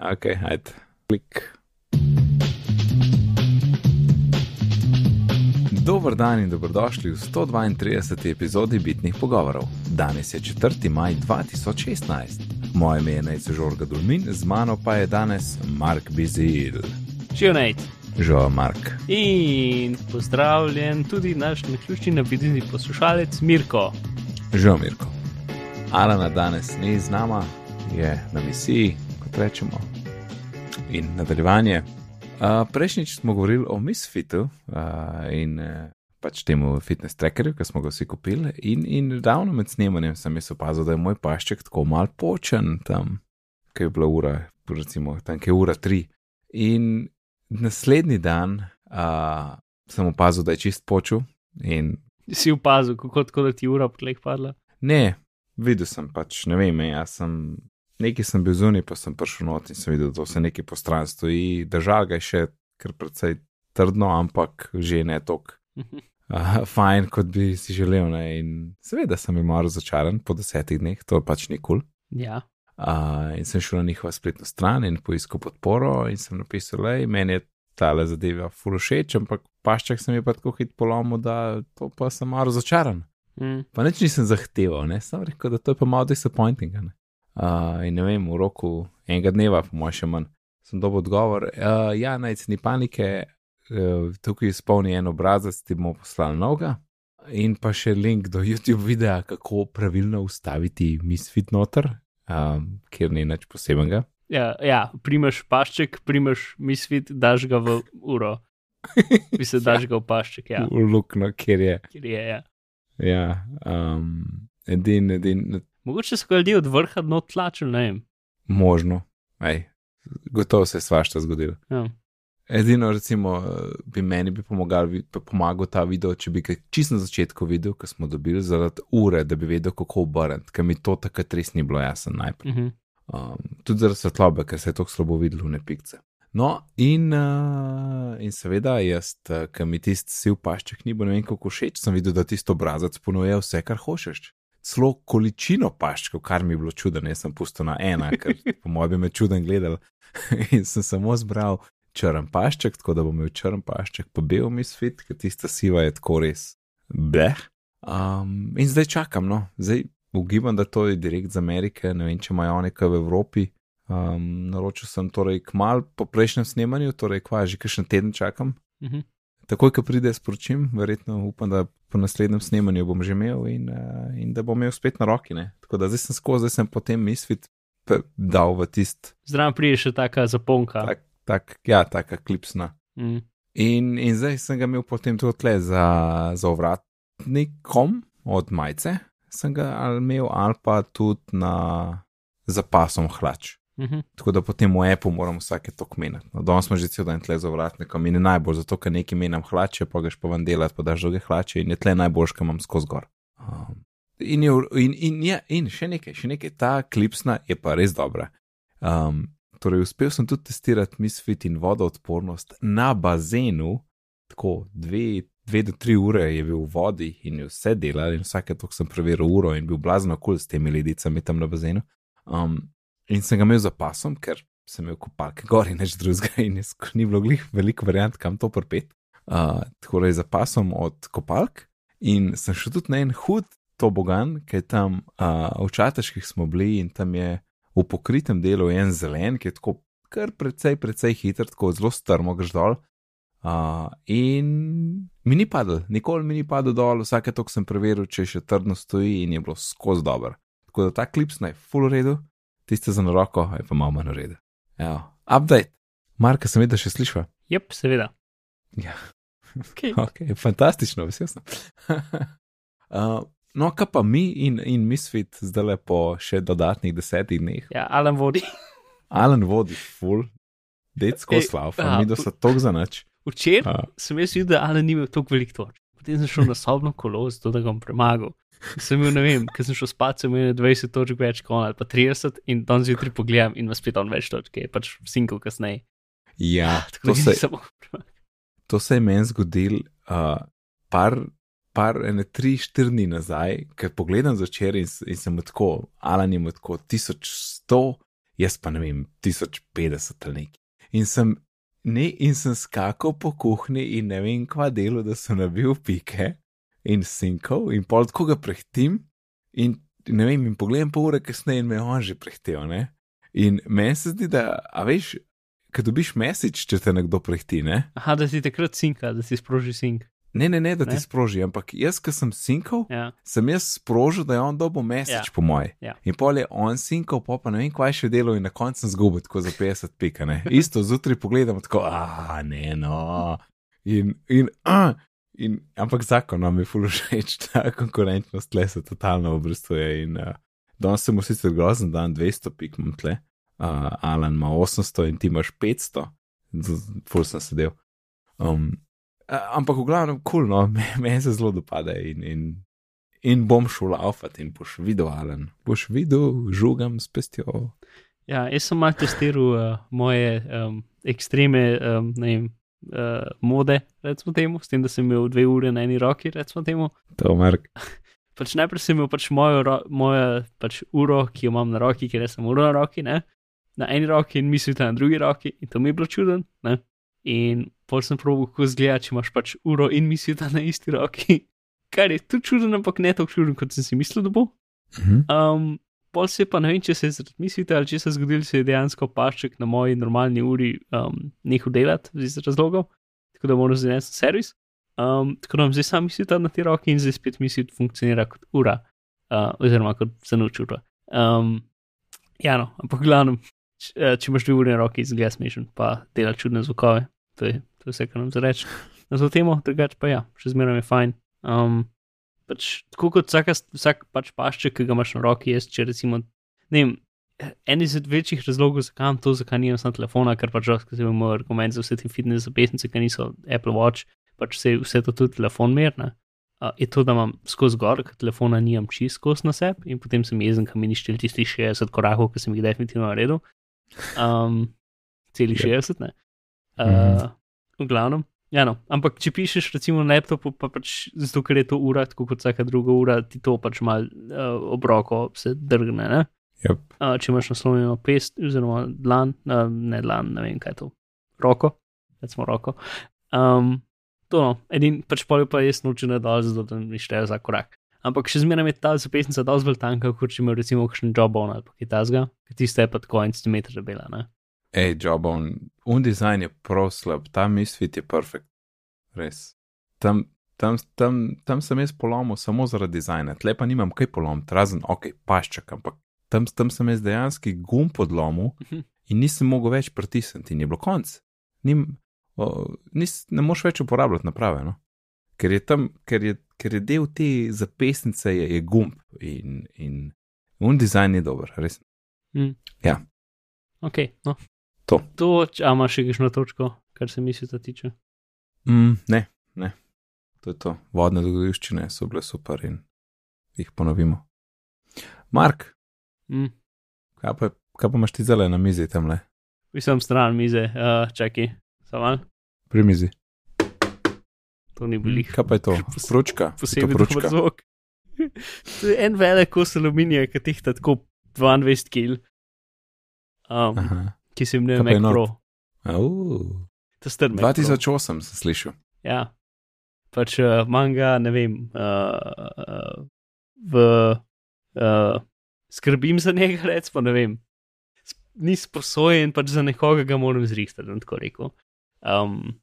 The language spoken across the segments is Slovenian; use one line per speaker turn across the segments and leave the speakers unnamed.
Ok, ajde. Klik. Dober dan in dobrodošli v 132. epizodi Bitnih pogovorov. Danes je 4. maj 2016. Moje ime je Najce Žorga Dulmin, z mano pa je danes Mark Bizil.
Živijo Nate.
Žo, Mark.
In pozdravljen tudi naš naključni navidni poslušalec Mirko.
Žo, Mirko. Alana danes ni z nama, je na misiji, kot rečemo. In nadaljevanje. Uh, prejšnjič smo govorili o Misfitu uh, in uh, pač temu fitness trackerju, ki smo ga vsi kupili. In, in davno med snemanjem sem jaz opazil, da je moj pašček tako mal počen tam, ki je bila ura, recimo tam, ki je ura tri. In naslednji dan uh, sem opazil, da je čist počel. In
Si opazil, kako tako da ti ura po tleh padla?
ne, videl sem pač, ne vem, jaz sem. Nekaj sem bil zunaj, pa sem prišel not in sem videl, da se nekaj po stran stoji. Držal ga je še kar precej trdno, ampak že ne tok uh, fajn, kot bi si želel. Ne? In seveda sem bil malo razočaran po desetih dneh, to pač ni kul. Cool.
Ja.
Uh, in sem šel na njihovo spletno stran in poiskal podporo in sem napisal, da meni je tale zadeva furošeč, ampak paščak sem je pa tako hit polomil, da to pa sem malo razočaran.
Mm.
Pa nič nisem zahteval, ne? sem rekel, da to je pa malo disappointing. Ne? Uh, in ne vem, v roku enega dneva, po mojem, še manj, sem dobil odgovor. Uh, ja, naj ni panike, uh, tukaj izpolni en obrazec, ti bomo poslali noga. In pa še link do YouTube videa, kako pravilno ustaviti misfit noter, um, kjer ni nič posebenega.
Ja, ja, primaš pašček, primaš misfit, daš ga v uro. Bi se daš ga v pašček, ja.
V lukno, kjer je.
Kjer je, ja.
Ja, um, edin, edin,
Mogoče so ga ljudje od vrha dno tlačili, ne vem.
možno, Ej, gotovo se je svašta zgodilo.
Ja.
Edino, recimo, bi meni bi pomagal, pa pomagal ta video, če bi ga čisto na začetku videl, ko smo dobili zaradi ure, da bi vedel, kako obrniti, ker mi to takrat res ni bilo jasno najprej.
Uh -huh.
Um, tudi zaradi svetlobe, ker se je tako slabo videlo, ne pikce. No, in, uh, in seveda, jaz, uh, ki mi tisti siv pašček ni bil ne vem kako všeč, sem videl, da tisto obrazec ponuje vse, kar hočeš. Celo količino paščkov, kar mi je bilo čudno, jaz sem pustil na ena, ker po mojem bi me čuden gledal. in sem samo zbral črn pašček, tako da bom imel črn pašček, pa bel misfit, ker tista siva je tako res. Bleh. Um, in zdaj čakam, no, zdaj ugibam, da to je direkt z Amerike, ne vem, če imajo oni kaj v Evropi. Um, naročil sem torej kmal po prejšnjem snemanju, torej kva, že kakšen teden čakam.
Uh -huh.
Takoj, ko pride, sporočim, verjetno upam, da po naslednjem snemanju bom že imel in, uh, in da bom imel spet na roki. Ne? Tako da zdaj sem skozi, zdaj sem potem misfit dal v tist,
Zraven pride še taka zaponka.
tak, tak, ja, taka klipsna.
Mm.
In, in zdaj sem ga imel potem tudi tle za, za ovratnikom od majice, sem ga ali imel ali pa tudi na zapasom hlač.
-huh.
Tako da potem v Apple moram vsake to kmeniti. No, danes smo že cel dan tle z ovratnikom in je najbolj zato, ker nekaj menjam hlače, pa greš pa ven delati, pa daš druge hlače in je tle najboljš, ker imam skozi gor. Um, in, je, in, in, ja, in še nekaj, še nekaj, ta klipsna je pa res dobra. Um, torej, uspel sem tudi testirati misfit in vodoodpornost na bazenu, tako dve, dve do tri ure je bil v vodi in je vse delal, in vsake toliko sem preveril uro in bil blazno kul cool s temi ledicami tam na bazenu. Um, in sem ga imel za pasom, ker sem imel kopalke gor in nič drugega, in skoraj ni bilo glih veliko variant, kam to prpet. Uh, tako da je za pasom od kopalk in sem šel tudi na en hud tobogan, ki je tam uh, v Čateških smo bili in tam je v pokritem delu en zelen, ki je tako kar precej, precej hiter, tako zelo strmo greš dol. Uh, in mi ni padel, nikoli mi ni padel dol, vsake tok sem preveril, če še trdno stoji in je bilo skozi dober. Tako da ta klips naj full redu, tiste za na roko je pa malo v redu. Evo, update. Marka sem videl, da še slišva.
Jep, seveda.
Ja.
Okay.
Ok, fantastično, vesel sem. uh, no, kaj pa mi in, in Misfit zdaj le po še dodatnih desetih dneh.
Ja, Alan vodi.
Alan vodi full, detsko
Ej,
slav,
a,
mi da so tok za nič.
Včeraj
A.
sem jaz videl, da Alan ni imel toliko velik točk. Potem sem šel na sobno kolo, zato da ga bom premagal. Sem imel, ne vem, ker sem šel spat, sem imel 20 točk več kot on ali pa 30 in danes zjutraj pogledam in ima spet on več točk, je pač single kasneje.
Ja,
Tako
to se,
premagati.
to se je meni zgodil uh, par, par ene tri, štiri dni nazaj, ker pogledam začer in, in sem tako, Alan je mu tako 1100 jaz pa ne vem, 1050 ali nekaj. In sem, ne, in sem skakal po kuhinji in ne vem, kva delo, da sem nabil pike in sinkov in pol tako ga prehtim in ne vem, in pogledam pol ure kasneje in me je on že prehtel, ne. In meni se zdi, da, a veš, kad dobiš mesič, če te nekdo prehti, ne.
Aha, da si takrat sinka, da si sproži sink.
Ne, ne, ne, da ti
Ne?
sproži, ampak jaz, ki sem sinkal,
Ja,
sem jaz sprožil, da je on dobil mesič,
Ja.
po moje.
Ja.
In pol je on sinkal, pa, pa ne vem, kaj še delo in na koncu sem zgubil tako za 50 pika. Ne? Isto zjutraj pogledam, tako, ah, ne, no. In, in, ah, in, ampak zakon nam je ful všeč, ta konkurenčnost tle se totalno obrestuje. In uh, danes sem sicer grozen dan 200 pik, imam tle. Uh, Alan ima 800 in ti imaš 500, Z- z- ful sem sedel. Um, a- ampak v glavnem, kul, cool, no, me- meni se zelo dopade in, in, in bom šel laufati in boš videl, Alan. Boš videl, žugam s pestjo.
ja jaz sem malo testiral uh, moje um, ekstreme, um, ne vem, uh, mode, recimo temu, s tem, da sem imel dve ure na eni roki, recimo temu.
To, Mark.
Pač najprej sem imel pač mojo, ro, mojo pač uro, ki jo imam na roki, ker sem uro na roki, ne? na eni roki in mislite na drugi roki, in to mi je bilo čuden. Ne? In pol sem probil, kako zgleda, če imaš pač uro in mislite na isti roki. Kar je tudi čuden, ampak ne tako čuden, kot sem si mislil, da bo.
Mhm.
Um, pol se pa ne vem, če se je zaradi mislite ali če se zgodil, se je dejansko pašček na moji normalni uri um, nehal delati iz razlogov, tako da moram zdaj nesti servis. Um, tako da imam zdaj sam mislite na te roke in zdaj spet mislite funkcionira kot ura, uh, oziroma kot zanoč ura. Um, ja, no, ampak glavno, č, eh, če imaš dve uri na roki, izgleda smešen, pa dela čudne zvokove. To je, to je vse, kar nam zareč. Na to temo, drugače pa ja, še zmeraj je fajn. Um, pač, tako kot vsaka, vsak pač pašček, ki ga imaš na roki, jaz, če recimo, ne vem, en izmed večjih razlogov, zakaj imam to, zakaj nimam sam telefona, ker pač ker sem imel argument za vse te fitness zapestnice, ki niso Apple Watch, pač vse, vse to tudi telefon merna. Uh, je to, da imam skozi gor, ker telefona nimam čist skozi na sebi in potem sem jezen, ker mi ni štel tistih 60 korakov, ki sem jih definitivno naredil. Um, celih
Yep.
60, ne. Uh, v glavnem. Ja, no. Ampak če pišeš recimo na laptopu, pa pač zato, ker je to ura, tako kot vsaka druga ura, ti to pač mal uh, obroko se drgne. Ne?
Yep.
Uh, če imaš naslonjeno pest, oziroma dlan, uh, ne dlan, ne vem kaj je to, roko, recimo roko. Um, to no, edin pač pol je pa jaz naučen dol, zato da mi šteje za korak. Ampak še zmeraj je ta zapestnica dosti bolj tanka, kot če imaš recimo kakšen jobon ali kaj tasga, ker tiste je pa tako en centimeter debela. Ne?
Ej, Jobon, un dizajn je prav slab, ta misfit je perfekt. Res. Tam, tam, tam, tam sem jaz polomil samo zaradi dizajna, tle pa nimam kaj polomiti, razen ok, paščak, ampak tam, tam sem jaz dejansko gum podlomil
Mhm.
in nisem mogel več pritisniti in je bilo konc. Nim, o, nis, ne moš več uporabljati naprave, no? ker, je tam, ker, je, ker je del te zapestnice, je, je gumb in, in un dizajn je dober, res.
Ok, no.
To.
To, če a imaš še kakšno točko, kar se misli, da tiče.
Mm, ne, ne. To je to. Vodne dogodivščine so bile super in jih ponovimo. Mark,
Mm.
kaj pa, kaj pa imaš ti zele na mizi tam le?
Visem stran mize, uh, čakaj, samo malo,
Pri mizi.
to ni bilo jih.
Kaj pa je to?
Pos-
Pručka?
Posebej
Je to
dober
pručka.
zvok. to je en velik kos aluminija, ki tehta tako 22 kg, um,
Aha.
Ki
pa je
Mac? Pro.
Uh,
To je Pro.
2008 sem slišal.
Ja, pač uh, manga, ne vem, uh, uh, v, uh, skrbim za njega, recimo, ne vem. Ni sposojen, pač za nekoga ga moram zrihtati, tako rekel. Um,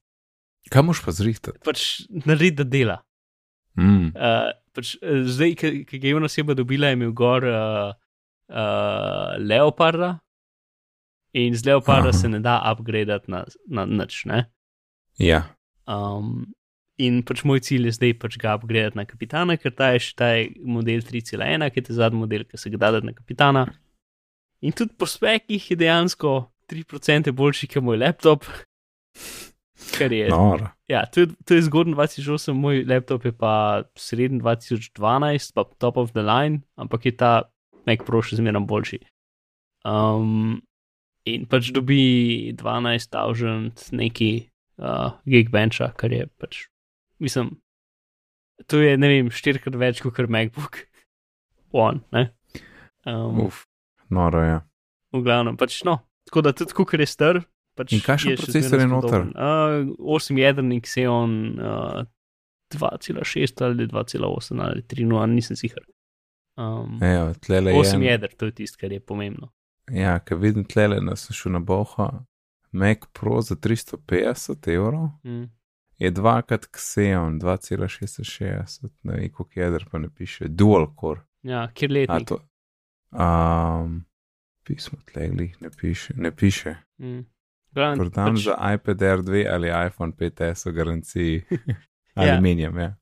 Kaj moš pa zrihtati?
pač narediti, da dela.
Mm.
Uh, pač, zdaj, ki ga je ena oseba dobila, je imel gor uh, uh, leoparda. In z leoparda
Aha.
se ne da upgradati na, na nič. Ne?
Ja.
Um, in pač moj cilj je zdaj pač ga upgradati na kapitana, ker ta je še ta je model 3.1, ki je ta zadnji model, ki se ga da na kapitana. In tudi po spekih je dejansko 3% boljši kot moj laptop. Kar je.
Noro.
Ja, to je, to je zgodnji 2008, moj laptop je pa srednji 2012, pa top of the line, ampak je ta Mac Pro še zmeraj boljši. Um, in pač dobi 12.000 neki uh, Geekbencha, kar je pač, mislim, to je ne vem, štirikrat več kot MacBook One. Ne? Um,
Uf, noro je.
v glavnem, pač no. Tako da tudi, kar je star. Pač
In kakšen
je še
procesor je noter?
Uh, 8 jedrni Xeon uh, 2,6 ali 2,8 ali 3, nisem sicer. Um,
Ejo, tlele
8
je.
jeder, to je tisto, kar je pomembno.
Ja, ker vidim tlele, da sem šel na boho. Mac Pro za 350 evrov
Mm.
je dvakrat Xeon 2,66, ne vem, koliko jeder pa ne piše, dual core.
Ja, kjer
A
letnik.
to. Um, pismo tlegli, ne piše. Ne piše.
Mm. Glavnem,
Prodam
pač,
za iPad R2 ali iPhone 5S v garanciji.
Ja.
ali menjam, ja.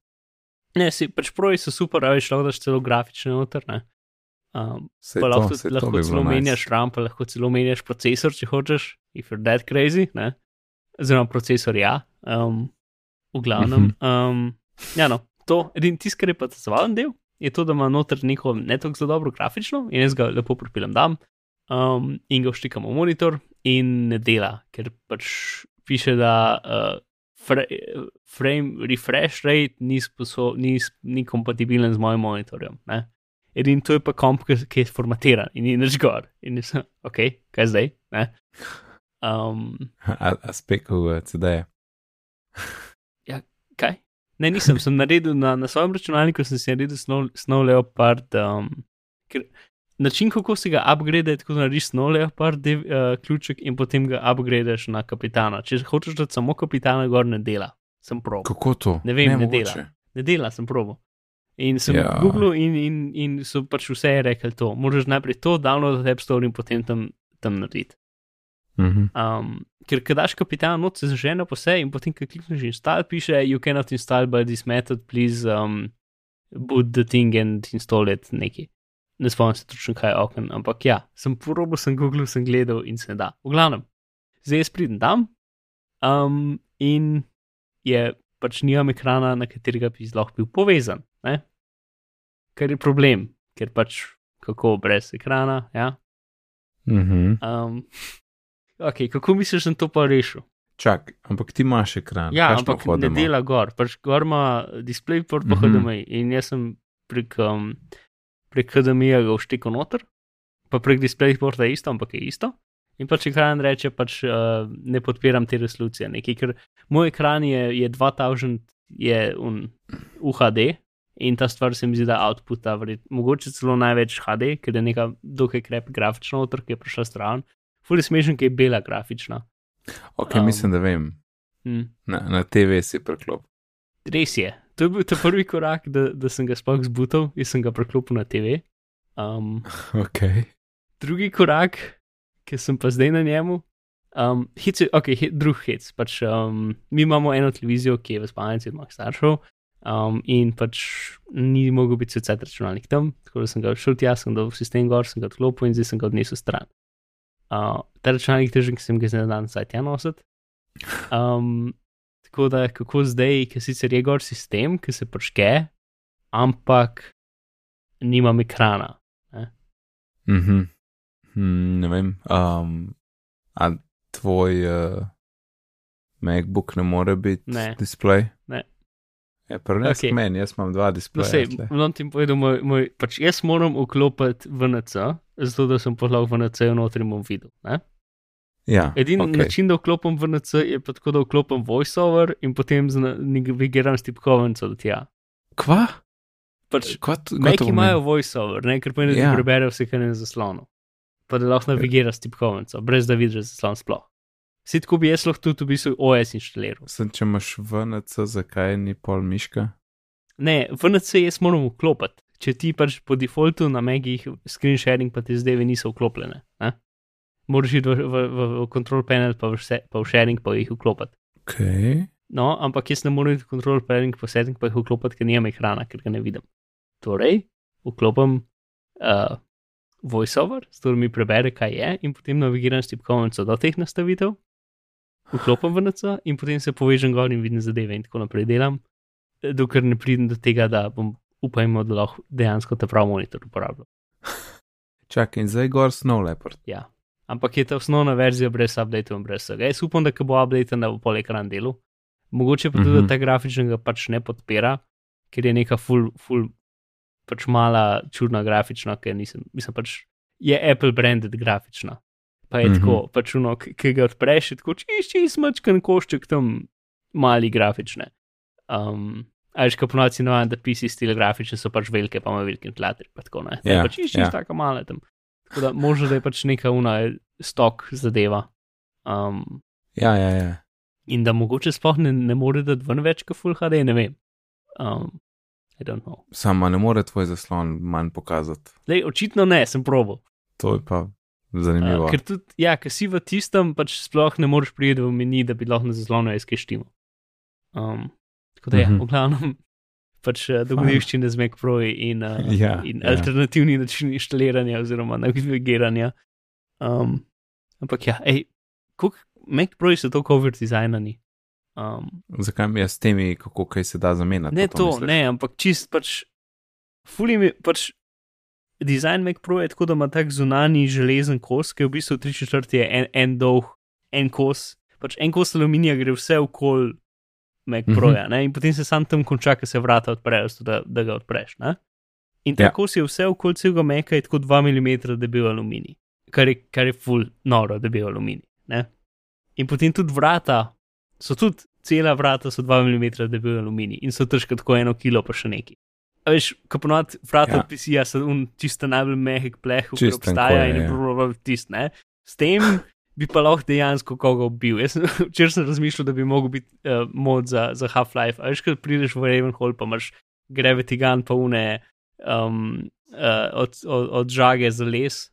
Ne, si, pač proji so super, a veš, lahko daš celo grafične noter. Um,
Sej
pa
to,
lahko, tudi,
to
lahko celo menjaš
nice.
RAM, pa lahko celo menjaš procesor, če hočeš, if you're that crazy. Ne? Oziroma, procesor ja, um, v glavnem.
Mhm.
Um, ja, no, to, edin tisti, kar je pa ta zavalen del, je to, da ima noter neko ne tako zelo dobro grafično in jaz ga lepo pripeljem dam um, in ga vštikam v monitor in ne dela, ker pač piše, da uh, fra, frame refresh rate ni, sposo, ni, ni kompatibilen z mojim monitorjem. Ne? Edin to je pa komp, ki, ki je formatiran in ni nič gor. In sem, ok, kaj zdaj? Ne? Um,
A, a spekal uh, CD-je.
kaj? Ne, nisem, sem naredil na, na svojem računalniku, sem si naredil Snow, Snow Leopard. Um, ker način, kako si ga upgrade, je tako da narediš Snow Leopard dev, uh, ključek in potem ga upgradeš na kapitana. Če hočeš dati samo kapitana, gor ne dela. Sem prob.
Kako to?
Ne vem, ne
mogoče.
dela. Ne dela, sem probo. In sem
Ja.
ja. Google in, in, in so pač vse rekli to. Moraš najprej to downloaditi App Store in potem tam, tam narediti.
Mhm.
Um, ker ko daš kapitana not, se zažene po vse in potem, ko klikneš install, piše, you cannot install by this method, please um, boot the thing and install it neki. Ne spomnim se točno, kaj okno, ampak ja, sem porobo, sem Google, sem gledal in se ne da. V glavnem, zdaj jaz pridem tam um, in je pač nimam ekrana, na katerega bi lahko bil povezan. Ne? Kar je problem, ker pač kako brez ekrana, ja.
Mhm.
Um, ok, kako misliš, da sem to pa rešil?
Čak, ampak ti imaš ekran.
Ja,
kakšno
ampak ne dela gor, pač gor ima display port pa
Mhm.
HDMI in jaz sem prek, um, prek HDMI-ja ga vštekal noter, pa prek display porta je isto, ampak je isto. In pač ekran reče, pač uh, ne podpiram te resolucije, nekaj, ker moj ekran je, je 2000, je un, UHD in ta stvar se mi zdi, da outputa, vred, mogoče celo največ HD, ker je neka dokaj krep grafična noter, ki je prišla stran. Fuli smešen, ki je bela grafična.
Ok,
Um,
mislim, da vem.
Hm.
Na, na TV si preklop.
Res je. To je bil ta prvi korak, da, da sem ga sploh zbutal in sem ga preklopil na TV. Um,
Ok.
drugi korak, ki sem pa zdaj na njemu, um, hit, je- ok, hit, drug hit. Pač, um, mi imamo eno televizijo, ki je v spalnici od mojih staršev. Um, in pač ni mogel biti vse računalnik tam, tako da sem ga šel tja, sem dal v sistem gor, sem ga odklopil in zdaj sem ga odnesel stran. Uh, ta računalnik težek sem ga zdaj dan nazaj tja nositi. Um, tako da kako zdaj, ki sicer je gor sistem, ki se počke, ampak nimam ekrana.
Mhm. Hm, ne vem. Um, a tvoj uh, MacBook ne more biti
Ne.
display? Je prenes okay. meni, jaz imam dva
No,
displeja.
sej,
tle.
bom ti povedal, moj, moj, pač jaz moram vklopiti VNC, zato da sem poslal VNC in bom videl. Ne?
ja,
Edini
ok.
okay. način, da vklopim VNC, je pa tako, da vklopim voiceover in potem navigiram s tipkovnico do tja.
Kva?
Pač, Meki
to
imajo voiceover, ne, ker pomeni, da
Ja.
ja. prebere vse, kar je na zaslonu. Pa da lahko navigiraš s tipkovnico, brez da vidiš zaslon sploh. Vsi tako bi jaz lahko tudi v bistvu OS inštaliral.
Sem, če imaš VNC, zakaj ni pol miška?
Ne, VNC jaz moram vklopiti. Če ti pač po defaultu na megih screen sharing pa te zdaj niso vklopljene. Ne? Moraš iti v, v, v, v control panel pa v, vse, pa v sharing pa jih vklopiti.
Ok.
No, ampak jaz ne morem iti v control panel pa setting pa jih vklopiti, ker nimam ekrana, ker ga ne vidim. Torej, vklopim uh, voiceover, s katero mi prebere, kaj je, in potem navigiram s tipkovnico do teh nastavitev, vklopim VNC in potem se povežem gor in vidim zadeve in tako naprej delam, eh, dokler ne pridem do tega, da bom upajmo, da lahko dejansko ta pravi monitor uporabljam.
Čakaj, in zdaj gor Snow Leopard.
Ja. Ampak je ta osnovna verzija brez update in brez vsega. Jaz upam, da bo update, da bo pol ekran delu. Mogoče pa tudi,
Mhm.
da ta grafičnega pač ne podpira, ker je neka full, full pač mala čudna grafična, ker nisem, mislim pač je Apple branded grafična. Pa je mm -hmm. tako, pač uno, ki ga odpreš, tako čist, čist, mačkan košček tam mali grafične. Um, Ajš, ko ponovadi navaden, da PC stil grafične so pač velike, pa ima velike tlatri, pa tako ne. Ja, pač čist, čist, ja. tako male tam. Tako da možno, da je pač neka una stok zadeva. Um,
ja, ja, ja.
In da mogoče sploh ne, ne more dati ven več kot Full HD, ne vem. Um,
Sama ne more tvoj zaslon manj pokazati.
Lej, očitno ne, sem probo.
To je pa zanimivo.
Uh, ker tudi, ja, ker si v tistem, pač sploh ne moreš priti v meni, da bi lahko na zaslonu izkeštimo. Um, tako da je, ja, uh -huh. v glavnem, pač uh, dogodivščine z MacPro in, uh, ja, in ja. alternativni način inštaliranja oziroma navigiranja. Um, ampak ja, hej, kako MacPro so tako over designani?
Um, Zakaj mi je s temi, kako kaj se da zamenjati?
Ne to, misliš? ne, ampak čist pač, fully mi pač. Design Mac Pro je tako, da ima tak zunani železen kos, ki je v bistvu tri četrti en, en dolg, en kos. Pač en kos aluminija gre vse okoli Mac Pro, mm -hmm. in potem se sam tam konča, ker se vrata odprejo, da, da ga odpreš. Ne? In tako ja. si vse okoli celega Maca je tako 2 mm debel aluminij, kar je, kar je full noro debel aluminij. Ne? In potem tudi vrata so tudi cela vrata, so 2 mm debel aluminij in so težko tako eno kilo, pa še neki. Veš, ko ponovadi vrata ja. PC-ja so un čisto najbolj mehek pleh, ki obstaja in je prav tist, ne. S tem bi pa lahko dejansko koga ubil. Jaz sem včeraj sem razmišljal, da bi mogel biti uh, mod za, za Half-Life. Veš, ko prideš v Ravenhall, pa imaš Gravity Gun, pa une um, uh, od, od, od žage za les.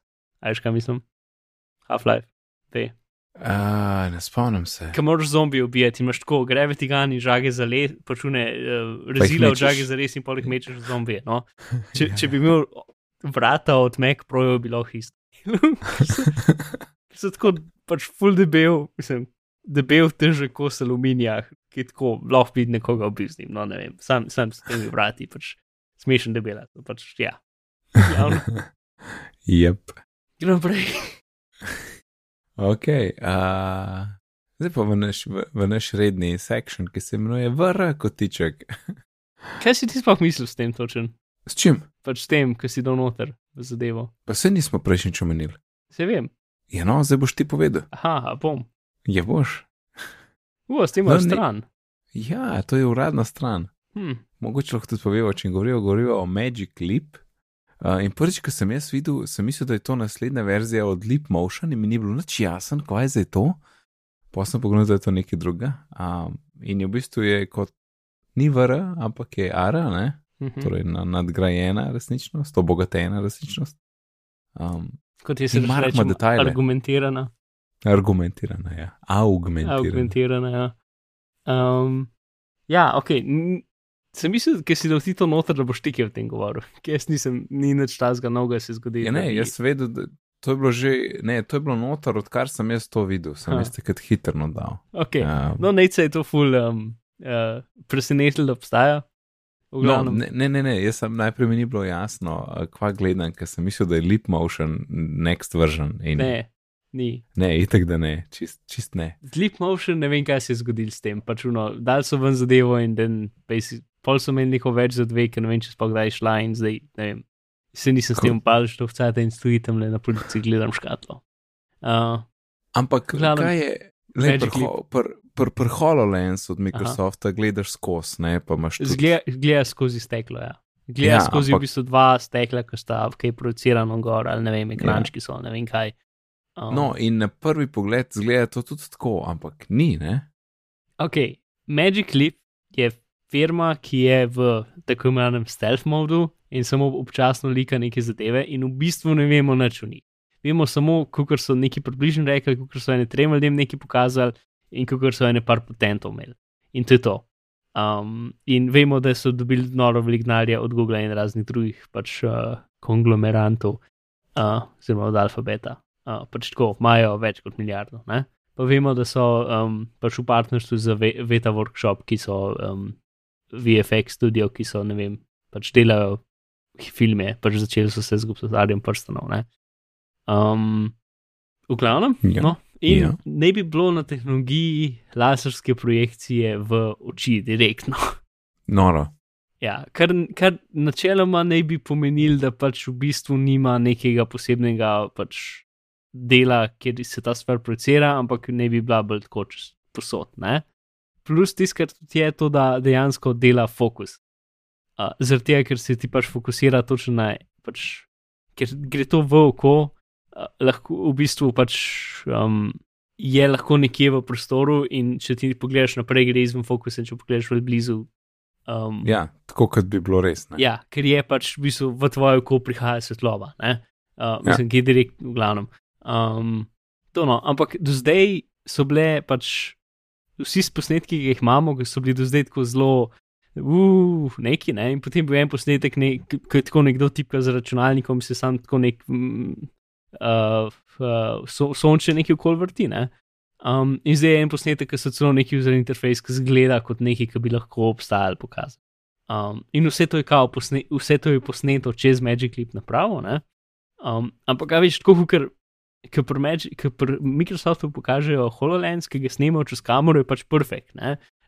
Veš, kaj mislim? Half-Life, te.
Uh, ne spomnim se.
Kaj moraš zombi ubijati, imaš tako gravity gun in žage za les, počune uh, rezile od žage za les in polih mečeš zombije. No? Če, ja. če bi imel vrata od Mac Pro, bi bilo isto. so tako pač full debel, mislim, debel težek kos aluminija, ki tako lahko vidi nekoga v biznis. No, ne vem, sam, sam s temi vrati, pač smešen debel. Pač, ja.
Jep.
Gremo prej.
Ok, uh, zdaj pa v naš, v, v naš redni sektion, ki se imenuje Vr, kotiček.
Kaj si ti sploh mislil s tem točen?
S čim?
Pač s tem, ki si dal noter v zadevo.
Pa se nismo prejšnjič omenili.
Se vem.
Ja, no, zdaj boš ti povedal.
Aha, bom.
Ja, boš.
Uf, s tem no, stran.
Ja, to je uradna stran.
Hm.
Mogoče lahko tudi povemo, če govorijo, govorijo o Magic Leap. Uh, in prvič, ko sem jaz videl, sem mislil, da je to naslednja verzija od Leap Motion in mi ni bilo nič jasen, kaj je zdaj to. Pa sem pogledal, da je to nekaj druga. Um, in je v bistvu je kot ni VR, ampak je ARA, uh mhm. -huh. torej na, nadgrajena resničnost, obogatena resničnost. Um,
kot je se reče, detajle. argumentirana.
Argumentirana, ja. Augmentirana.
Augmentirana, ja. Um, ja, ok. Sem mislil, da si ti to noter, da boš ti o tem govoril. Jaz nisem, ni nič tazga, noga se zgodi.
Ja, ne, jaz vedel, da to je bilo že, ne, to je bilo noter, odkar sem jaz to videl, sem jaz takrat hitro dal.
Ok, um, no, nece je to ful um, uh, presenetil, da obstaja.
No, ne, ne, ne, ne, jaz sem najprej mi ni bilo jasno, kva gledam, ker sem mislil, da je Leap Motion next version. In...
Ne, ni.
Ne, itek da ne, čist, čist ne.
Z Leap Motion ne vem, kaj se je zgodil s tem, pač uno, dal so ven zadevo in den, basic, pol so imeli neko več za dve, ker ne vem, če sploh kdaj šla in zdaj, ne vem, se nisem s tem upal, što vse te in stojim tam le na policiji, gledam škatlo. Uh,
Ampak, gledam, kaj je, le prho, pr, pr, pr HoloLens od Microsofta Aha. gledaš skozi, ne pa imaš.
Gledaš skozi steklo, ja. Gledaš ja, skozi ampak, v bistvu dva stekla, ki sta v kaj projicirano gor, ali ne vem, ekrančki ja. so, ne vem kaj.
Um, no, in na prvi pogled zgleda to tudi tako, ampak ni, ne?
Ok, Magic Leap je firma, ki je v tako imenovanem stealth modu in samo občasno lika neke zadeve, in v bistvu ne vemo nič o njih. Vemo samo, kako so neki približni rekli, kako so ene trem ljudem nekaj pokazali in kako so ene par patentov imeli. In to je to. Um, in vemo, da so dobili noro velik denarja od Google in raznih drugih pač, uh, konglomerantov, uh, oziroma od Alphabeta. Uh, pač tako, imajo več kot milijardo. Ne? Pa vemo, da so um, pač v partnerstvu z Veta Workshop, ki so um, VFX studio, ki so, ne vem, pač delajo filme, pač začeli so se z Arjem Prstanov. Um, v glavnem, ja. no, in ja. ne bi bilo na tehnologiji laserske projekcije v oči direktno.
Noro.
Ja, kar, kar načeloma ne bi pomenil, da pač v bistvu nima nekega posebnega pač dela, kjer se ta stvar projicira, ampak ne bi bila bolj tako posod. Ne? Plus tiskar je to, da dejansko dela fokus. Uh, Zaradi tega, ker se ti pač fokusira točno na, pač, ker gre to v oko, uh, lahko v bistvu pač um, je lahko nekje v prostoru in če ti pogledaš naprej, gre izven fokusa, če pogledaš v blizu. Um,
Ja, tako kot bi bilo res. Ne?
Ja, ker je pač v bistvu v tvoje oko prihaja svetloba. Uh, mislim, ki je direkt v glavnem. Um, to no, ampak do zdaj so bile pač vsi posnetki, ki jih imamo, so bili do zdaj tako zelo. Uh, neki, ne? In potem bo en posnetek, ki je tako nekdo tipka z računalnikom, se sam tako nek mm, uh, uh, so, sonče neki okol vrti. Ne? Um, in zdaj je en posnetek, ki so celo neki user interface, ki zgleda kot nekaj, ki bi lahko obstajal pokazati. Um, in vse to je kao, posne, vse to je posneto čez Magic Leap napravo. Um, ampak, a veš, tako, ker ki pri Microsoftu pokažejo HoloLens, ki ga snemajo čez kamero, je pač perfekt.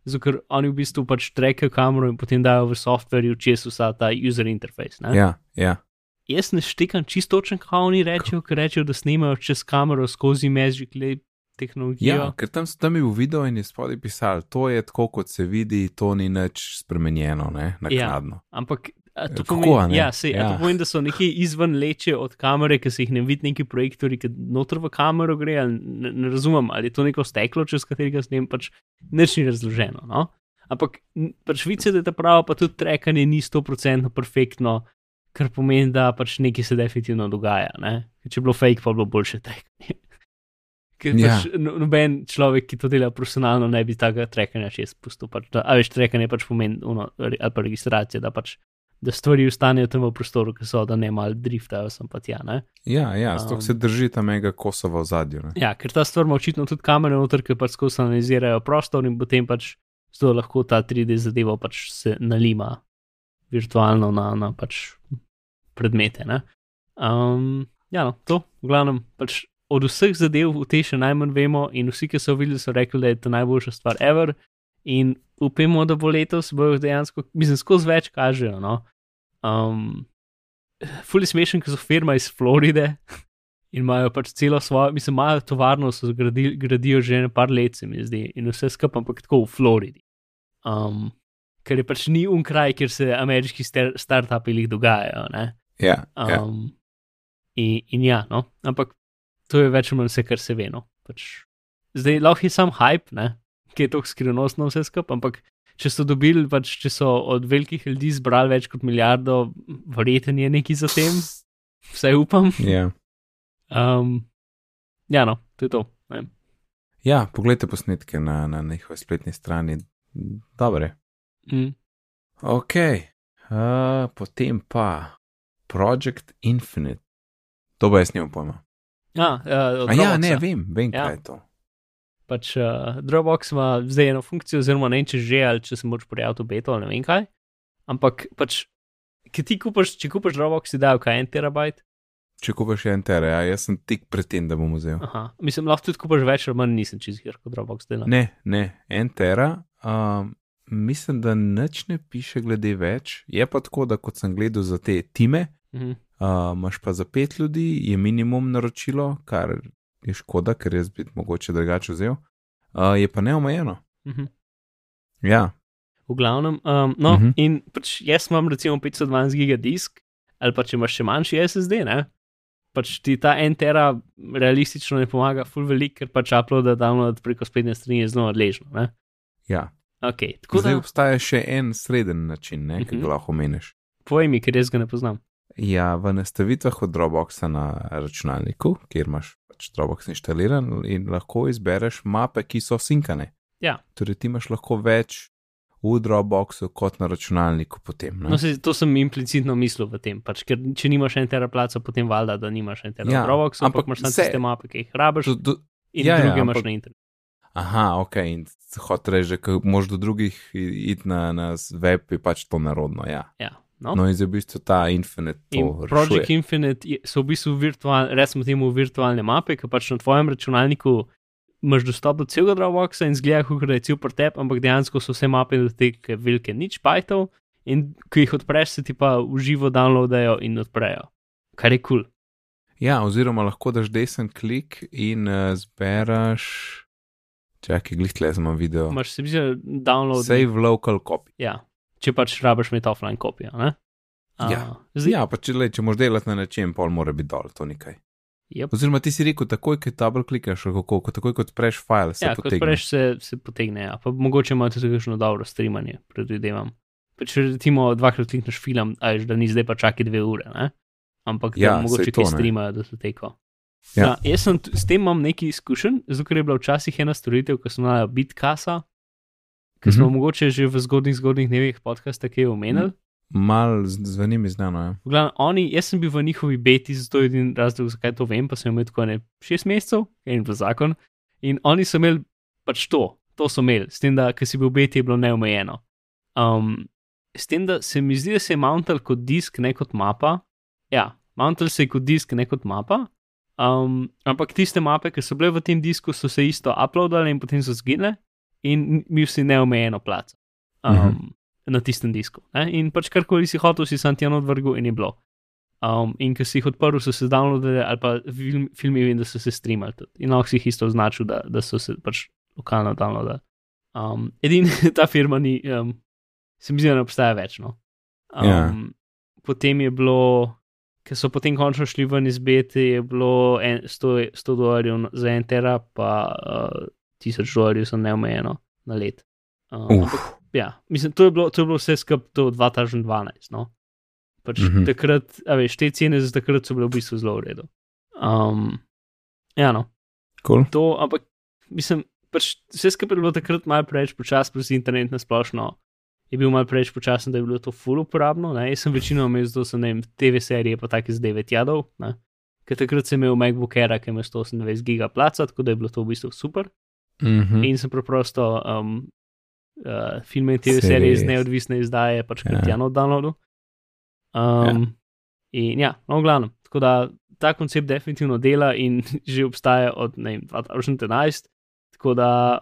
Zato, ker oni v bistvu pač trekajo kamero in potem dajo v softverju čez vsa ta user interface. Ne?
Ja, ja.
Jaz ne štekam čisto točno, kaj oni rečejo, ker rečejo, da snemajo čez kamero skozi Magic Leap tehnologijo.
Ja, ker tam tam v videu in je spodaj pisali, to je tako, kot se vidi, to ni nič spremenjeno, ne, naknadno.
Ja, ampak A to
Kako,
pomeni,
ne?
ja, se, ja. To pomeni, da so nekje izven leče od kamere, ki se jih ne vidi, neki projektori, ki noter v kamero gre. Ne, ne razumem, ali je to neko steklo, čez katerega snem, pač nič ni razloženo. No? Ampak n- pač vice, da je ta pravo, pa tudi trekanje ni 100% perfektno, kar pomeni, da pač nekaj se definitivno dogaja. Ne? Če je bilo fake, pa je bilo boljše trekanje. Ker
Ja.
pač no- noben človek, ki to dela profesionalno, ne bi tega trekanja čez spustil. Pač, da, a veš, trekanje pač pomeni, uno, ali pa registracija, da pač da stvari ostanejo tam v prostoru, ki so, da ne malo driftajo, sem pa tja. Ne?
Ja, ja, stok
Um.
se drži tam mega kosova v zadju. Ne?
Ja, ker ta stvar ima očitno tudi kamere noter, ki pač skozi analizirajo prostor in potem pač zelo lahko ta 3D zadeva pač se nalima virtualno na, na pač predmete. Ne? Um, ja, no, to, v glavnem, pač od vseh zadev v te še najmanj vemo in vsi, ki so videli, so rekli, da je to najboljša stvar ever. In upamo, da bo letos bojo dejansko, mislim, skozi več kažejo. No? Um, Fuli smešen, ker so firma iz Floride in imajo pač celo svojo, mislim, imajo tovarno, so zgradili, gradijo že ne par let, se mi zdi, in vse skupaj, ampak tako v Floridi. Um, ker je pač ni un kraj, kjer se ameriški star- startupi jih dogajajo. Ne?
Ja, ja.
Um, in, in ja, no, ampak to je več ali manj vse, kar se ve. No. Pač, zdaj lahko je sam hype, ne? ki je tako skrivnostno vse skupaj, ampak če so dobili, pač, če so od velikih ljudi zbrali več kot milijardo, verjeten je neki za tem, vsaj upam.
ja.
Um, ja, no, to je to. Ne.
ja, poglejte posnetke na, na njihovi spletni strani. Dobre.
Mm.
Ok, uh, potem pa Project Infinite. To bo jaz nimam pojma.
Ja, uh,
ja, ne, vem, vem,
Ja.
kaj je to.
Pač uh, Dropbox ima zdaj eno funkcijo, oziroma ne vem, če že ali če se moraš prijaviti v beto ali ne vem kaj. Ampak pač, ki ti kupaš, če kupaš Dropbox, ti dajo kaj en terabajt.
Če kupaš en ter, ja, jaz sem tik pred tem, da bom vzel.
Aha, mislim, lahko tudi kupaš več ali manj, nisem čez kjer kot Dropbox dela.
Ne, ne, en tera. Um, mislim, da nič ne piše glede več. Je pa tako, da kot sem gledal za te time,
Mhm.
uh, imaš pa za pet ljudi, je minimum naročilo, kar je škoda, ker jaz bi mogoče drugače vzel. Uh, je pa neomejeno.
Mhm.
Ja,
V glavnem, um, no, uh
Mhm.
-huh. in pač jaz imam recimo 512 giga disk, ali pa če imaš še manjši SSD, ne. Pač ti ta en tera realistično ne pomaga, full velik, ker pač upload, download preko spletne strani je zelo odležno. Ne?
ja.
Okay, tako
Zdaj
da,
obstaja še en sreden način, ne, ki
Mhm.
ga lahko meniš.
povej mi, ker jaz ga ne poznam.
Ja, v nastavitvah od Dropboxa na računalniku, kjer imaš pač Dropbox inštaliran in lahko izbereš mape, ki so sinkane.
Ja.
Torej, ti imaš lahko več v Dropboxu kot na računalniku potem. Ne?
No, se, to sem implicitno mislil v tem, pač, ker če nimaš en tera placa, potem valjda, da nimaš en tera
Ja,
ja, Dropbox, ampak
ampak
imaš samo tiste mape, ki jih rabiš
Do, do,
in
ja, ja,
druge imaš
ampak-
na internetu.
aha, ok, in hot reže, ko moš do drugih iti na, na web, je pač to narodno. Ja.
Ja, no.
No, in zdaj v bistvu ta Infinite
In Project
rešuje.
Infinite je- so v bistvu virtualne, recimo temu virtualne mape, ki pač na tvojem računalniku imaš dostop do celega Dropboxa in zgleda, kot da je cel pretep, ampak dejansko so vse mape do tega velike nič bajtov in ko jih odpreš, se ti pa v živo downloadajo in odprejo, kar je kul. Cool.
Ja, oziroma lahko daš desen klik in uh, zberaš. Čakaj, glih tle smo video.
Imaš se mi zdi, download.
Save local copy.
Ja, če pač rabiš imeti offline kopijo. Uh,
ja, zdaj... ja pa če, le, če moš delati na nečem, pol mora biti dol, to nekaj.
Yep.
Oziroma, ti si rekel, takoj, ko double klikaš, kako, ko takoj, ko odpreš file, se
ja,
potegne.
Ko odpreš, se, se potegne, ja. pa mogoče ima tudi kakšno dobro streamanje, predvidevam. Pa če recimo dvakrat klikneš film, ajš, da ni zdaj pa čakaj dve ure, ne? ampak
Ja,
da mogoče
to
kaj streamajo, da se teko.
Ja.
Ja, jaz sem s tem imam nekaj izkušenj, zato ker je bila včasih ena storitev, ko smo imeli Bitkasa, ki smo
Mhm.
mogoče že v zgodnih, zgodnih dnevih podcasta kaj omenili.
Mal z- zveni mi znano, ja.
V glavnem, oni, jaz sem bil v njihovi beti, zato je edini razlog, zakaj to vem, pa sem imel tako ne šest mesecev, en v zakon. In oni so imeli pač to, to so imeli, s tem, da ker si bil v beti, je bilo neomejeno. Um, s tem, da se mi zdi, da se je mountal kot disk, ne kot mapa. Ja, mountal se je kot disk, ne kot mapa. Um, ampak tiste mape, ki so bile v tem disku, so se isto uploadale in potem so zginile, in mi vsi neomejeno placa. Um,
Mhm.
Na tistem disku. Ne? In pač karkoli si hotel, si sam tja odvrgel in je bilo. Um, in ko si jih odprl, so se downloadili, ali pa film, filmi, vem, da so se streamali tudi. In lahko si jih isto označil, da, da so se pač lokalno downloadili. Um, Edini ta firma ni, um, se mi zdi, da ne obstaja več. No. Um,
Ja.
Potem je bilo, ker so potem končno šli ven iz bete, je bilo en, 100, 100 dolarjev za en tera, pa uh, 1000 dolarjev so neomejeno na let. Um,
Uf,
ja, mislim, to je bilo, to je bilo vse skupaj do 2012. No? Pač mm -hmm. takrat, a veš, te cene za takrat so bile v bistvu zelo v redu. Um, ja, no,
cool.
to, ampak mislim, pač vse skupaj je bilo takrat malo preveč počasno, plus internet na splošno je bil malo preveč počasen, da je bilo to full uporabno. Ne? Jaz sem večino imel zato, sem ne vem, TV serije pa take z 9 jadov, ker takrat sem imel MacBook Air, ki ima 128 giga placa, tako da je bilo to v bistvu super.
Mhm.
In sem preprosto um, uh, filme in TV
Series.
serije iz neodvisne izdaje, pač
Ja.
kot Jano downloadu. Um, ja. In ja, no, v glavnem. Tako da ta koncept definitivno dela in že obstaja od vem, 2011, tako da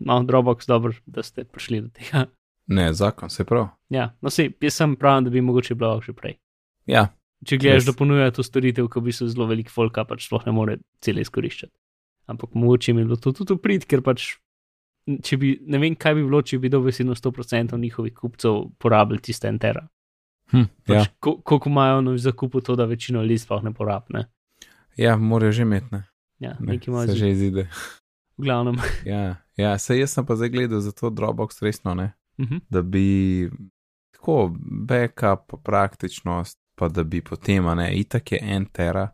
no, Dropbox dobro, da ste prišli do tega.
Ne, zakon se prav.
Ja, no, se, jaz sem pravim, da bi mogoče bilo že prej.
Ja,
Če gledaš, da ponujajo to storitev, ko bi se zelo velik folka pač sploh ne more cele izkoriščati. Ampak mogoče mi je bilo to tudi prid, ker pač, bi, ne vem, kaj bi bilo, če bi dobesedno 100% njihovih kupcev porabili tiste entera.
hm, ja.
Pač, ko, koliko imajo na zakupu to, da večino sploh ne porabne.
ja morajo že imeti, ne.
Ja,
ne
nekaj imajo
se
že.
izide.
V glavnem.
Ja, ja sej jaz sem pa zdaj gledal za to Dropbox resno, ne.
Mhm.
da bi tako backup, praktičnost, pa da bi potem, a ne, itak je en tera,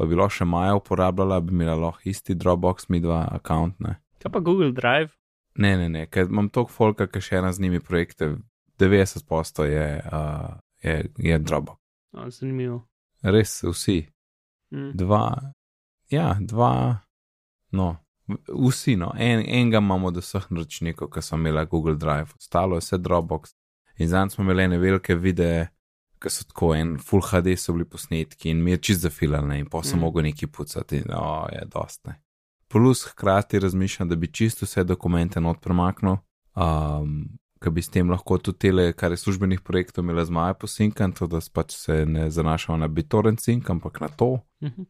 pa bi lahko še Maja uporabljala, bi imela lahko isti Dropbox, mi dva account, ne.
Kaj pa Google Drive?
Ne, ne, ne, ker imam toliko folka, ki še ena z njimi projekte, 90% je, uh, je, je Dropbox.
No, zanimivo.
Res vsi,
Mm.
dva, ja, dva, no, vsi, no, en, enega imamo od vseh naročnikov, ki so imeli Google Drive, ostalo je vse Dropbox. In zdaj smo imeli ene velike videe, ki so tako en Full HD so bili posnetki in mi je čist zafilane in pa sem
Mm.
mogel neki pucati, in o, je dost ne. Plus hkrati razmišljam, da bi čisto vse dokumente not premaknil, um, ker bi s tem lahko tudi tele, kar je službenih projektov, imela z Maja posinkan, to da pač se ne zanašamo na BitTorrent sync, ampak na to.
Mhm.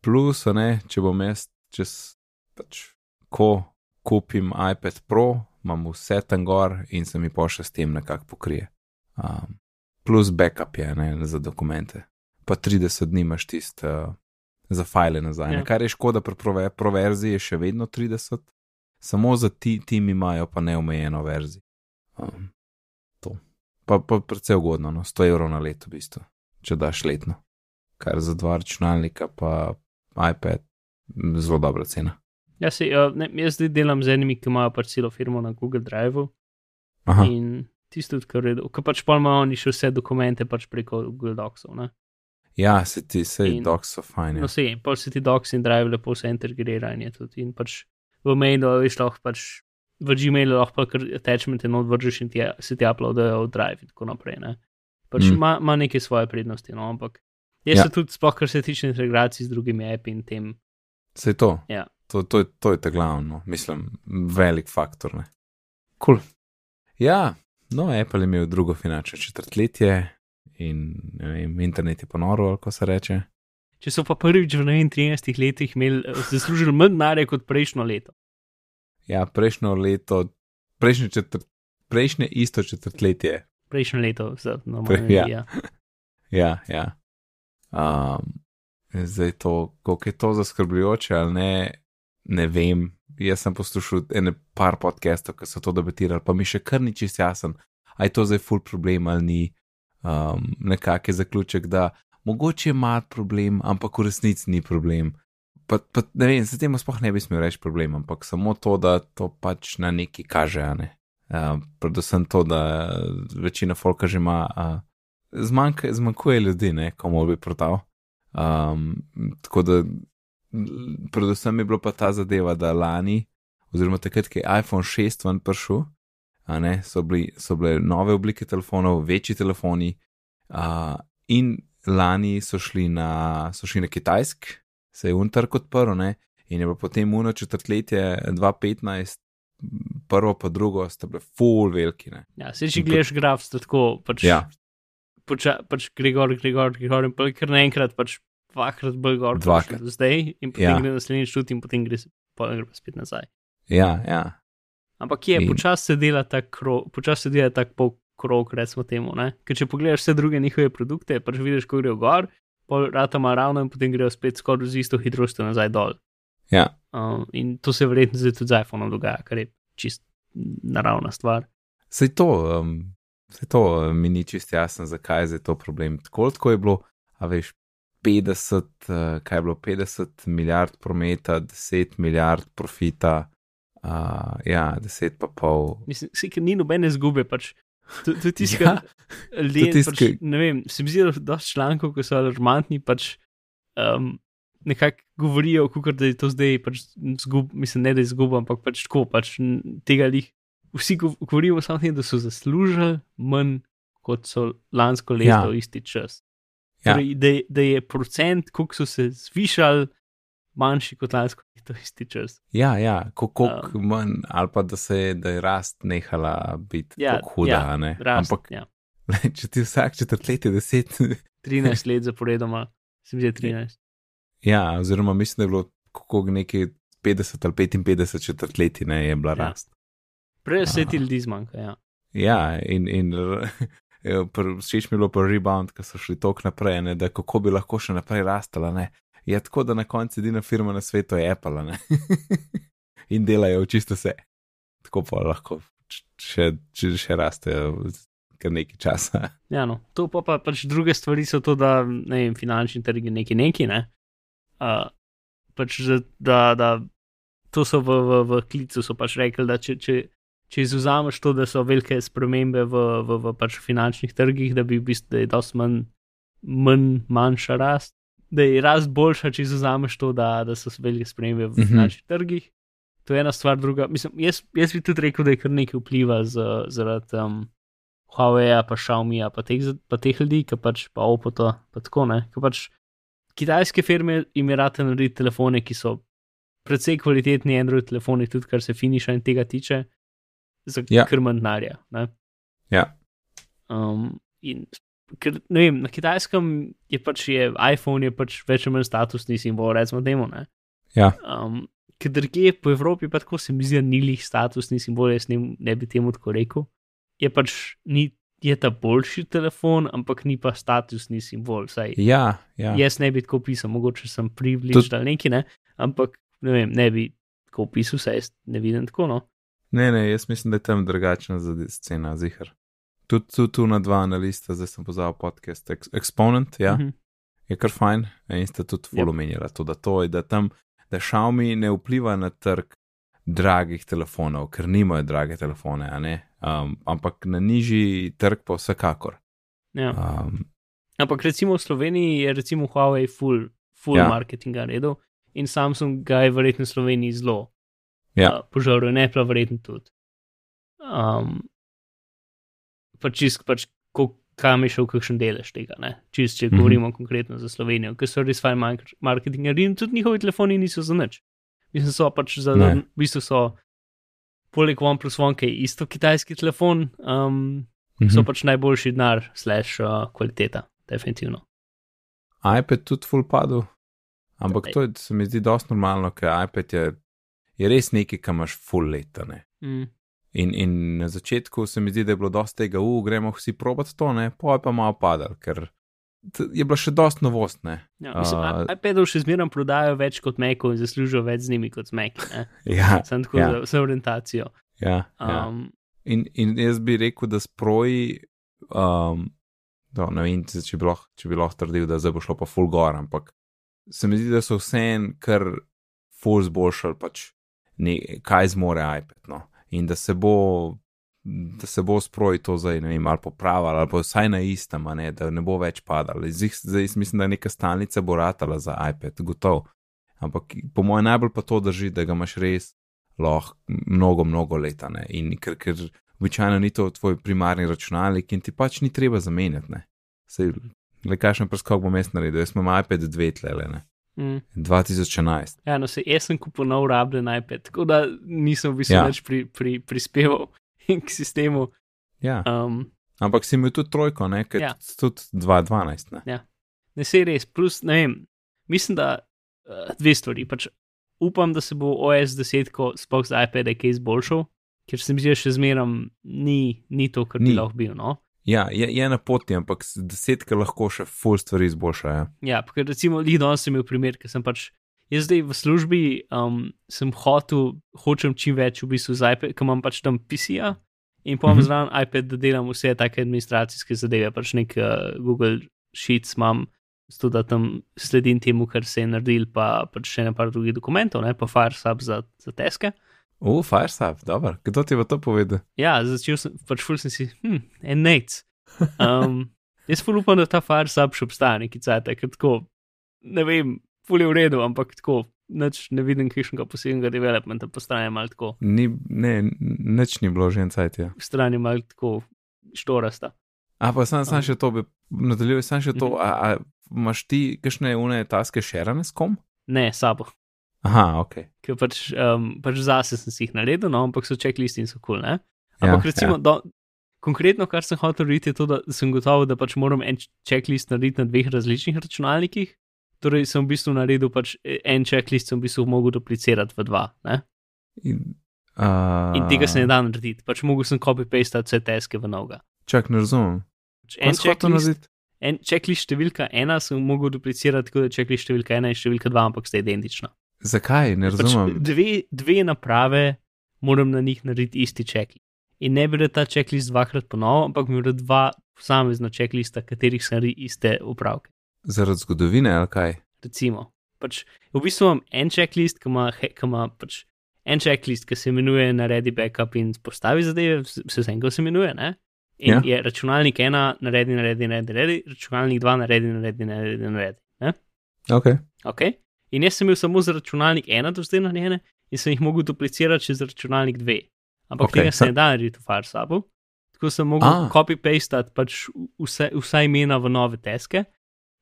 Plus, a ne, če bom jaz čez, pač, ko kupim iPad Pro, imam vse tam gor in se mi pošlje s tem nekako pokrije. Um, plus backup je ne, za dokumente. Pa 30 dni imaš tist uh, za file nazaj.
Ja.
Ja. Kar je škoda, pri prove- pro verziji je še vedno 30, samo za ti timi imajo pa neomejeno verzijo. Um, to. Pa, pa predvsej ugodno, no, 100 evrov na leto, v bistvu, če daš letno. Kar za dva računalnika, pa iPad, m, zelo dobra cena.
Ja, se, uh, ne, jaz zdaj delam z enimi, ki imajo pač celo firmo na Google Driveu
Aha,
in tisto, kar je, ker pač pa imajo oni še vse dokumente pač preko Google Docsov. Ne?
ja, se ti, sej
in-
docs so fajni.
No, se, pa se ti docs in drive lepo se integrira in je tudi. In pač v mailu, veš, lahko pač v Gmailu lahko kar attachmente not vržeš in ti, se ti uploadajo v drive in tako naprej. Ne? Pač
Mm.
ima, ima neke svoje prednosti, no, ampak jaz
Ja.
ja. se tudi, sploh kar se tiče integracij z drugimi api in tem.
Sej to.
Ja.
To, to, je- to je ta glavno, mislim, velik faktor. Kul. Cool. Ja, No, Apple je imel drugo finančno četrtletje in vem, internet je ponoril, kako se reče.
Če so pa prvič v 13 letih imeli, zaslužili manj denarja kot prejšnjo leto.
Ja, prejšnjo leto, prejšnje, četrt, prejšnje isto četrtletje.
Prejšnjo leto,
Pre,
normalno.
ja.
Ja.
Ja, ja. Um, zdaj to, koliko je to zaskrbljujoče ali ne, ne vem. Jaz sem poslušal ene par podcastov, ki so to debatirali, pa mi še kar ni čist jasen, ali je to zdaj full problem ali ni. Um, nekak je zaključek, da mogoče ima problem, ampak v resnici ni problem. Pa, pa ne vem, s tem sploh ne bi smel reči problem, ampak samo to, da to pač na neki kaže, a ne. Uh, predvsem to, da večina folka že ima, uh, zmanjka, zmanjkuje ljudi, ne, komu bi prodal. Um, tako da, predvsem je bilo pa ta zadeva, da lani, oziroma takrat, ko je iPhone 6 ven prišel, ne, so, bili, so bile nove oblike telefonov, večji telefoni, uh, in lani so šli na, so šli na Kitajsk, se je untrk odprl, ne, in je bilo potem uno četrtletje 2015, prvo pa drugo, sta bile full veliki, ne.
Ja, se če gledaš graf, sta tako, pač,
Ja.
poča, pač gre gor, gre gor, gre gor in pa kar naenkrat pač dvakrat bolj gor, kot do zdaj in potem
Ja.
gre naslednjič tudi in potem gre, pol gre spet nazaj.
Ja, ja,
Ampak je,
In-
počasi se dela tak krog, počasi se dela tak pol krog, recimo temu, ne. Ker če pogledaš vse druge njihove produkte, pač vidiš, ko grejo gor, pol rata ima ravno in potem grejo spet skoraj z isto hitrostjo nazaj dol.
ja.
Um, in to se verjetno zdaj tudi z iPhoneom dogaja, kar je čist naravna stvar.
Sej to, um, sej to um, mi ni čist jasno, zakaj je to problem. Tako, tako je bilo, a veš, 50, uh, kaj je bilo, 50 milijard prometa, 10 milijard profita, uh, ja, 10 pa pol.
Mislim, se, ker ni nobene zgube, pač. Je tisto,
Ja,
ljudje,
tisto,
pač, ne vem, se mi zdi, da je dosti člankov, ki so alarmantni, pač um, nekako govorijo, kot da je to zdaj, pač zgub, mislim, ne da je izguba, ampak pač tako, pač tega lih. Vsi gov- govorimo samo o tem, da so zaslužili manj, kot so lansko leto
ja.
isti čas.
Ja.
Torej, da, je- da je procent, koliko so se zvišali, manjši kot lansko leto isti čas.
Ja, ja, koliko um, manj, ali pa da, se, da je rast nehala biti
Ja,
tako huda,
ja,
ne.
Rast,
Ampak
ja.
če ti vsak četrtletje 10,
13 let zaporedoma, se mi zdi 13.
ja, oziroma mislim, da je bilo kako nekaj 50 ali 55 četrtletij, ne, je bila
Ja.
rast.
Prej se ti ljudi zmanjka. Ja.
Ja, in, in všeč mi je bilo pa rebound, ker so šli tok naprej, ne, da kako bi lahko še naprej rastala. Ne. Je tako, da na koncu edina firma na svetu je Apple in delajo čisto vse. Tako pa lahko še, če še rastejo kar nekaj časa.
Ja, no. To pa, pa pač druge stvari so to, da ne vem, finančni trgi neki neki, ne. Uh, pač, da, da, da to so v, v, v klicu pač rekli, da če, če, če izuzameš to, da so velike spremembe v, v, v pač finančnih trgih, da bi v bistvu da je dosti manj, manj manjša rast. Da je rast boljša, če izuzameš to, da, da so velike spremembe v
Mhm.
finančnih trgih. To je ena stvar, druga. Mislim, jaz, jaz bi tudi rekel, da je kar nekaj vpliva z, zaradi um, Huawei, pa Xiaomi, pa teh, pa teh ljudi, ki pač pa Oppo, pa tako ne. Ki pač kitajske firme jim je rade narediti telefone, ki so precej kvalitetni Android telefoni, tudi kar se finiša in tega tiče, za
Ja.
ja. ne.
Ja.
Um, in ker, ne vem, na kitajskem je pač je iPhone je pač več ali manj statusni simbol, recimo temu. Ne?
Ja.
Um, ker drugje po Evropi pa tako se mi zdi, ni lih statusni simbol, jaz ne, ne bi temu tako rekel. Je pač ni, je ta boljši telefon, ampak ni pa statusni simbol. Saj,
Ja, ja.
Jaz ne bi tako pisal, mogoče sem privilegiran ali neki, ne? ampak ne, vem, ne bi tako pisal, saj jaz ne vidim tako. No?
Ne, ne, jaz mislim, da je tam drugačna scena, zihar. Tudi tu, tu na dva analista, zdaj sem pozval podcast Ex Exponent, ja,
Mhm.
je kar fajn in ste tudi
Yep.
full omenjala to, da to je, da tam, da Xiaomi ne vpliva na trg dragih telefonov, ker nimajo drage telefone, um, ampak na nižji trg pa vsekakor.
Ja.
Um,
Ampak recimo v Sloveniji je recimo Huawei full, full
ja.
marketinga naredil in Samsung ga je verjetno v Sloveniji zelo
Ja.
uh, požaril, ne pa verjetno tudi. Um, pa čist, pač, kam je šel kakšen delež tega, ne? čist, če
Mhm.
govorimo konkretno za Slovenijo, ker so res fajn mark- marketingarji in tudi njihovi telefoni niso za nič. Mislim, so pač za,
Ne.
v bistvu so, poleg OnePlus One, ki je isto kitajski telefon, um,
Mhm.
so pač najboljši denar, slash uh, kvaliteta, definitivno.
iPad tudi full padel. Ampak
Ej.
to je, se mi zdi dosti normalno, ker iPad je, je res nekaj, kar imaš full leta. Ne?
Mm.
In, in na začetku se mi zdi, da je bilo dosti tega, u, gremo vsi probat to, ne, pa je pa malo padal, ker je bila še dosti novost, ne.
Ja, mislim, uh, iPadov še zmeraj prodajajo več kot Macov in zaslužijo več z njimi kot z Mac.
Ja,
Sem tako
Ja.
ja. za vse orientacijo.
ja, ja.
Um,
In, in jaz bi rekel, da sproji, um, do, ne vem, če bi lahko, če bi lahko trdil, da zdaj bo šlo pa full gor, ampak se mi zdi, da so vse en kar full zboljšali, pač ne, kaj zmore iPad. No. In da se bo, da se bo sproji to zdaj, ne vem, ali popravili, ali pa vsaj na istem, ne, da ne bo več padalo. Zdaj, zdaj mislim, da neka stalnica bo ratala za iPad, gotov. Ampak po mojem najbolj pa to drži, da ga imaš res lahko mnogo, mnogo leta. Ne? In ker, ker običajno ni to tvoj primarni računalnik in ti pač ni treba zamenjati. Ne? Sej, le kakšen preskok bom jaz naredil, jaz imam iPad 2 tlele, ne?
Mm.
2011.
Ja, no, se, jaz sem kupil nov rabljen iPad, tako da nisem v bistvu
Ja.
ja. več pri, pri, prispeval k sistemu.
Ja,
Um,
ampak si imel tudi trojko, ne, ker
Ja.
ja. tudi 2012. Ne?
ne se res, plus ne vem, mislim, da uh, dve stvari. Pač upam, da se bo OS 10 sploh za iPad kaj izboljšal, ker se mi zdi, da še zmeraj ni, ni to, kar
Ni.
bi lahko bil. No?
Ja, je, je na poti, ampak desetke lahko še full stvari izboljšajo.
Ja, ker recimo, lih danes sem imel primer, ker sem pač. Jaz zdaj v službi um, sem hotel, hočem čim več v bistvu z iPad, ker imam pač tam PC-ja in pa imam mm -hmm. zraven iPad, da delam vse take administracijske zadeve, pač nek uh, Google Sheets imam, zato da tam sledim temu, kar se je naredil, pa pač še nekaj drugih dokumentov, ne pa Firesub za, za teske.
U, Firesap, dobro, kdo ti bo to povedal?
Ja, začel sem, pač ful sem si, hm, en nec. Um, jaz ful upam, da ta Firesub še obstaja neki cajt, ker tako, ne vem, ful je v redu, ampak tako, nič ne vidim kakšnega posebnega developmenta, po strani malo tako,
Ni, ne, nič ni bilo že en cajt. Ja.
po strani malo tako štorasta.
A pa sam, sam
Um.
še to, bi nadaljujem, sam še to, a, a imaš ti kakšne une taske šerane s kom?
Ne, sabo.
Aha, ok.
Ker pač, um, pač zase sem si jih naredil, no, ampak so checklisti in so kul, cool, ne?
Ja,
Ampak recimo,
ja.
do, konkretno, kar sem hotel narediti, je to, da sem gotovo, da pač moram en checklist narediti na dveh različnih računalnikih. Torej, sem v bistvu naredil pač en checklist, sem v bistvu mogel duplicirati v dva. Ne?
In, uh,
In tega se ne da narediti, pač mogel sem copy-pastati vse teske v novega.
Čak, ne razumem.
Pač En checklist, en checklist številka ena sem mogel duplicirati, tako da checklist številka ena in številka dva, ampak sta identična.
Zakaj? Ne
Pač
razumem.
dve, dve naprave moram na njih narediti isti checklist. In ne bi rad ta checklist dvakrat ponovil, ampak bi rad dva posamezna checklista, katerih sem naredil iste upravke.
Zaradi zgodovine ali kaj?
Recimo, pač v bistvu imam en checklist, ki ima, ki ima pač en checklist, ki se imenuje naredi backup in postavi zadeve, vse vse enko se imenuje, ne? In
Ja.
ja. je računalnik ena, naredi, naredi, naredi, naredi, računalnik dva, naredi, naredi, naredi, naredi. Ne?
Ok.
Okay? In jaz sem imel samo za računalnik ena do zdaj narejene in sem jih mogel duplicirati še za računalnik dve. Ampak okay. tega se ne da narediti v Fireupu. Tako sem mogel
Ah.
copy-pastati pač vse, vsa imena v nove teske,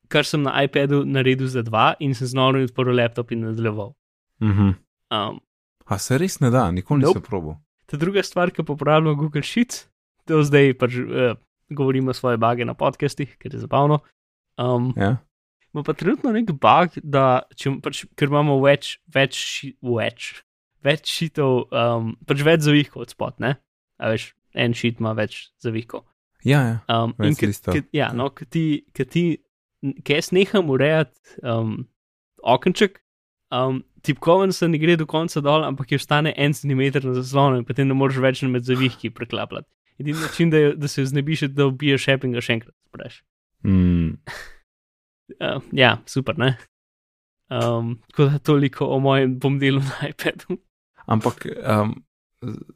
kar sem na iPadu naredil za dva in sem znova odprl laptop in nadaljeval.
Mhm.
Um,
A se res ne da, nikoli nisem
Nope.
probil.
ta druga stvar, ki uporabljam Google Sheets, to zdaj pač uh, govorimo svoje bage na podcastih, ker je zabavno. Um,
Ja.
Ima pa trenutno nek bug, da če, pač, ker imamo več, več, več, več šitov, um, pač več zavihkov od spot, ne? A veš, en šit ima več zavihkov.
Ja, ja.
Um, in ke-
listov.
ke- Ja, no, ki ti, ke ti, ke jaz neham urejati um, okenček, um, tipkoven se ne gre do konca dol, ampak je ostane en centimeter na zaslonu in potem ne moreš več med zavihki preklapljati. Edini način, da, je, da se znebiš, je, da ubiješ šep in ga še enkrat spreš.
Mm.
Uh, ja, super, ne? Um, tako da toliko o mojem bom delu na iPadu.
Ampak, um,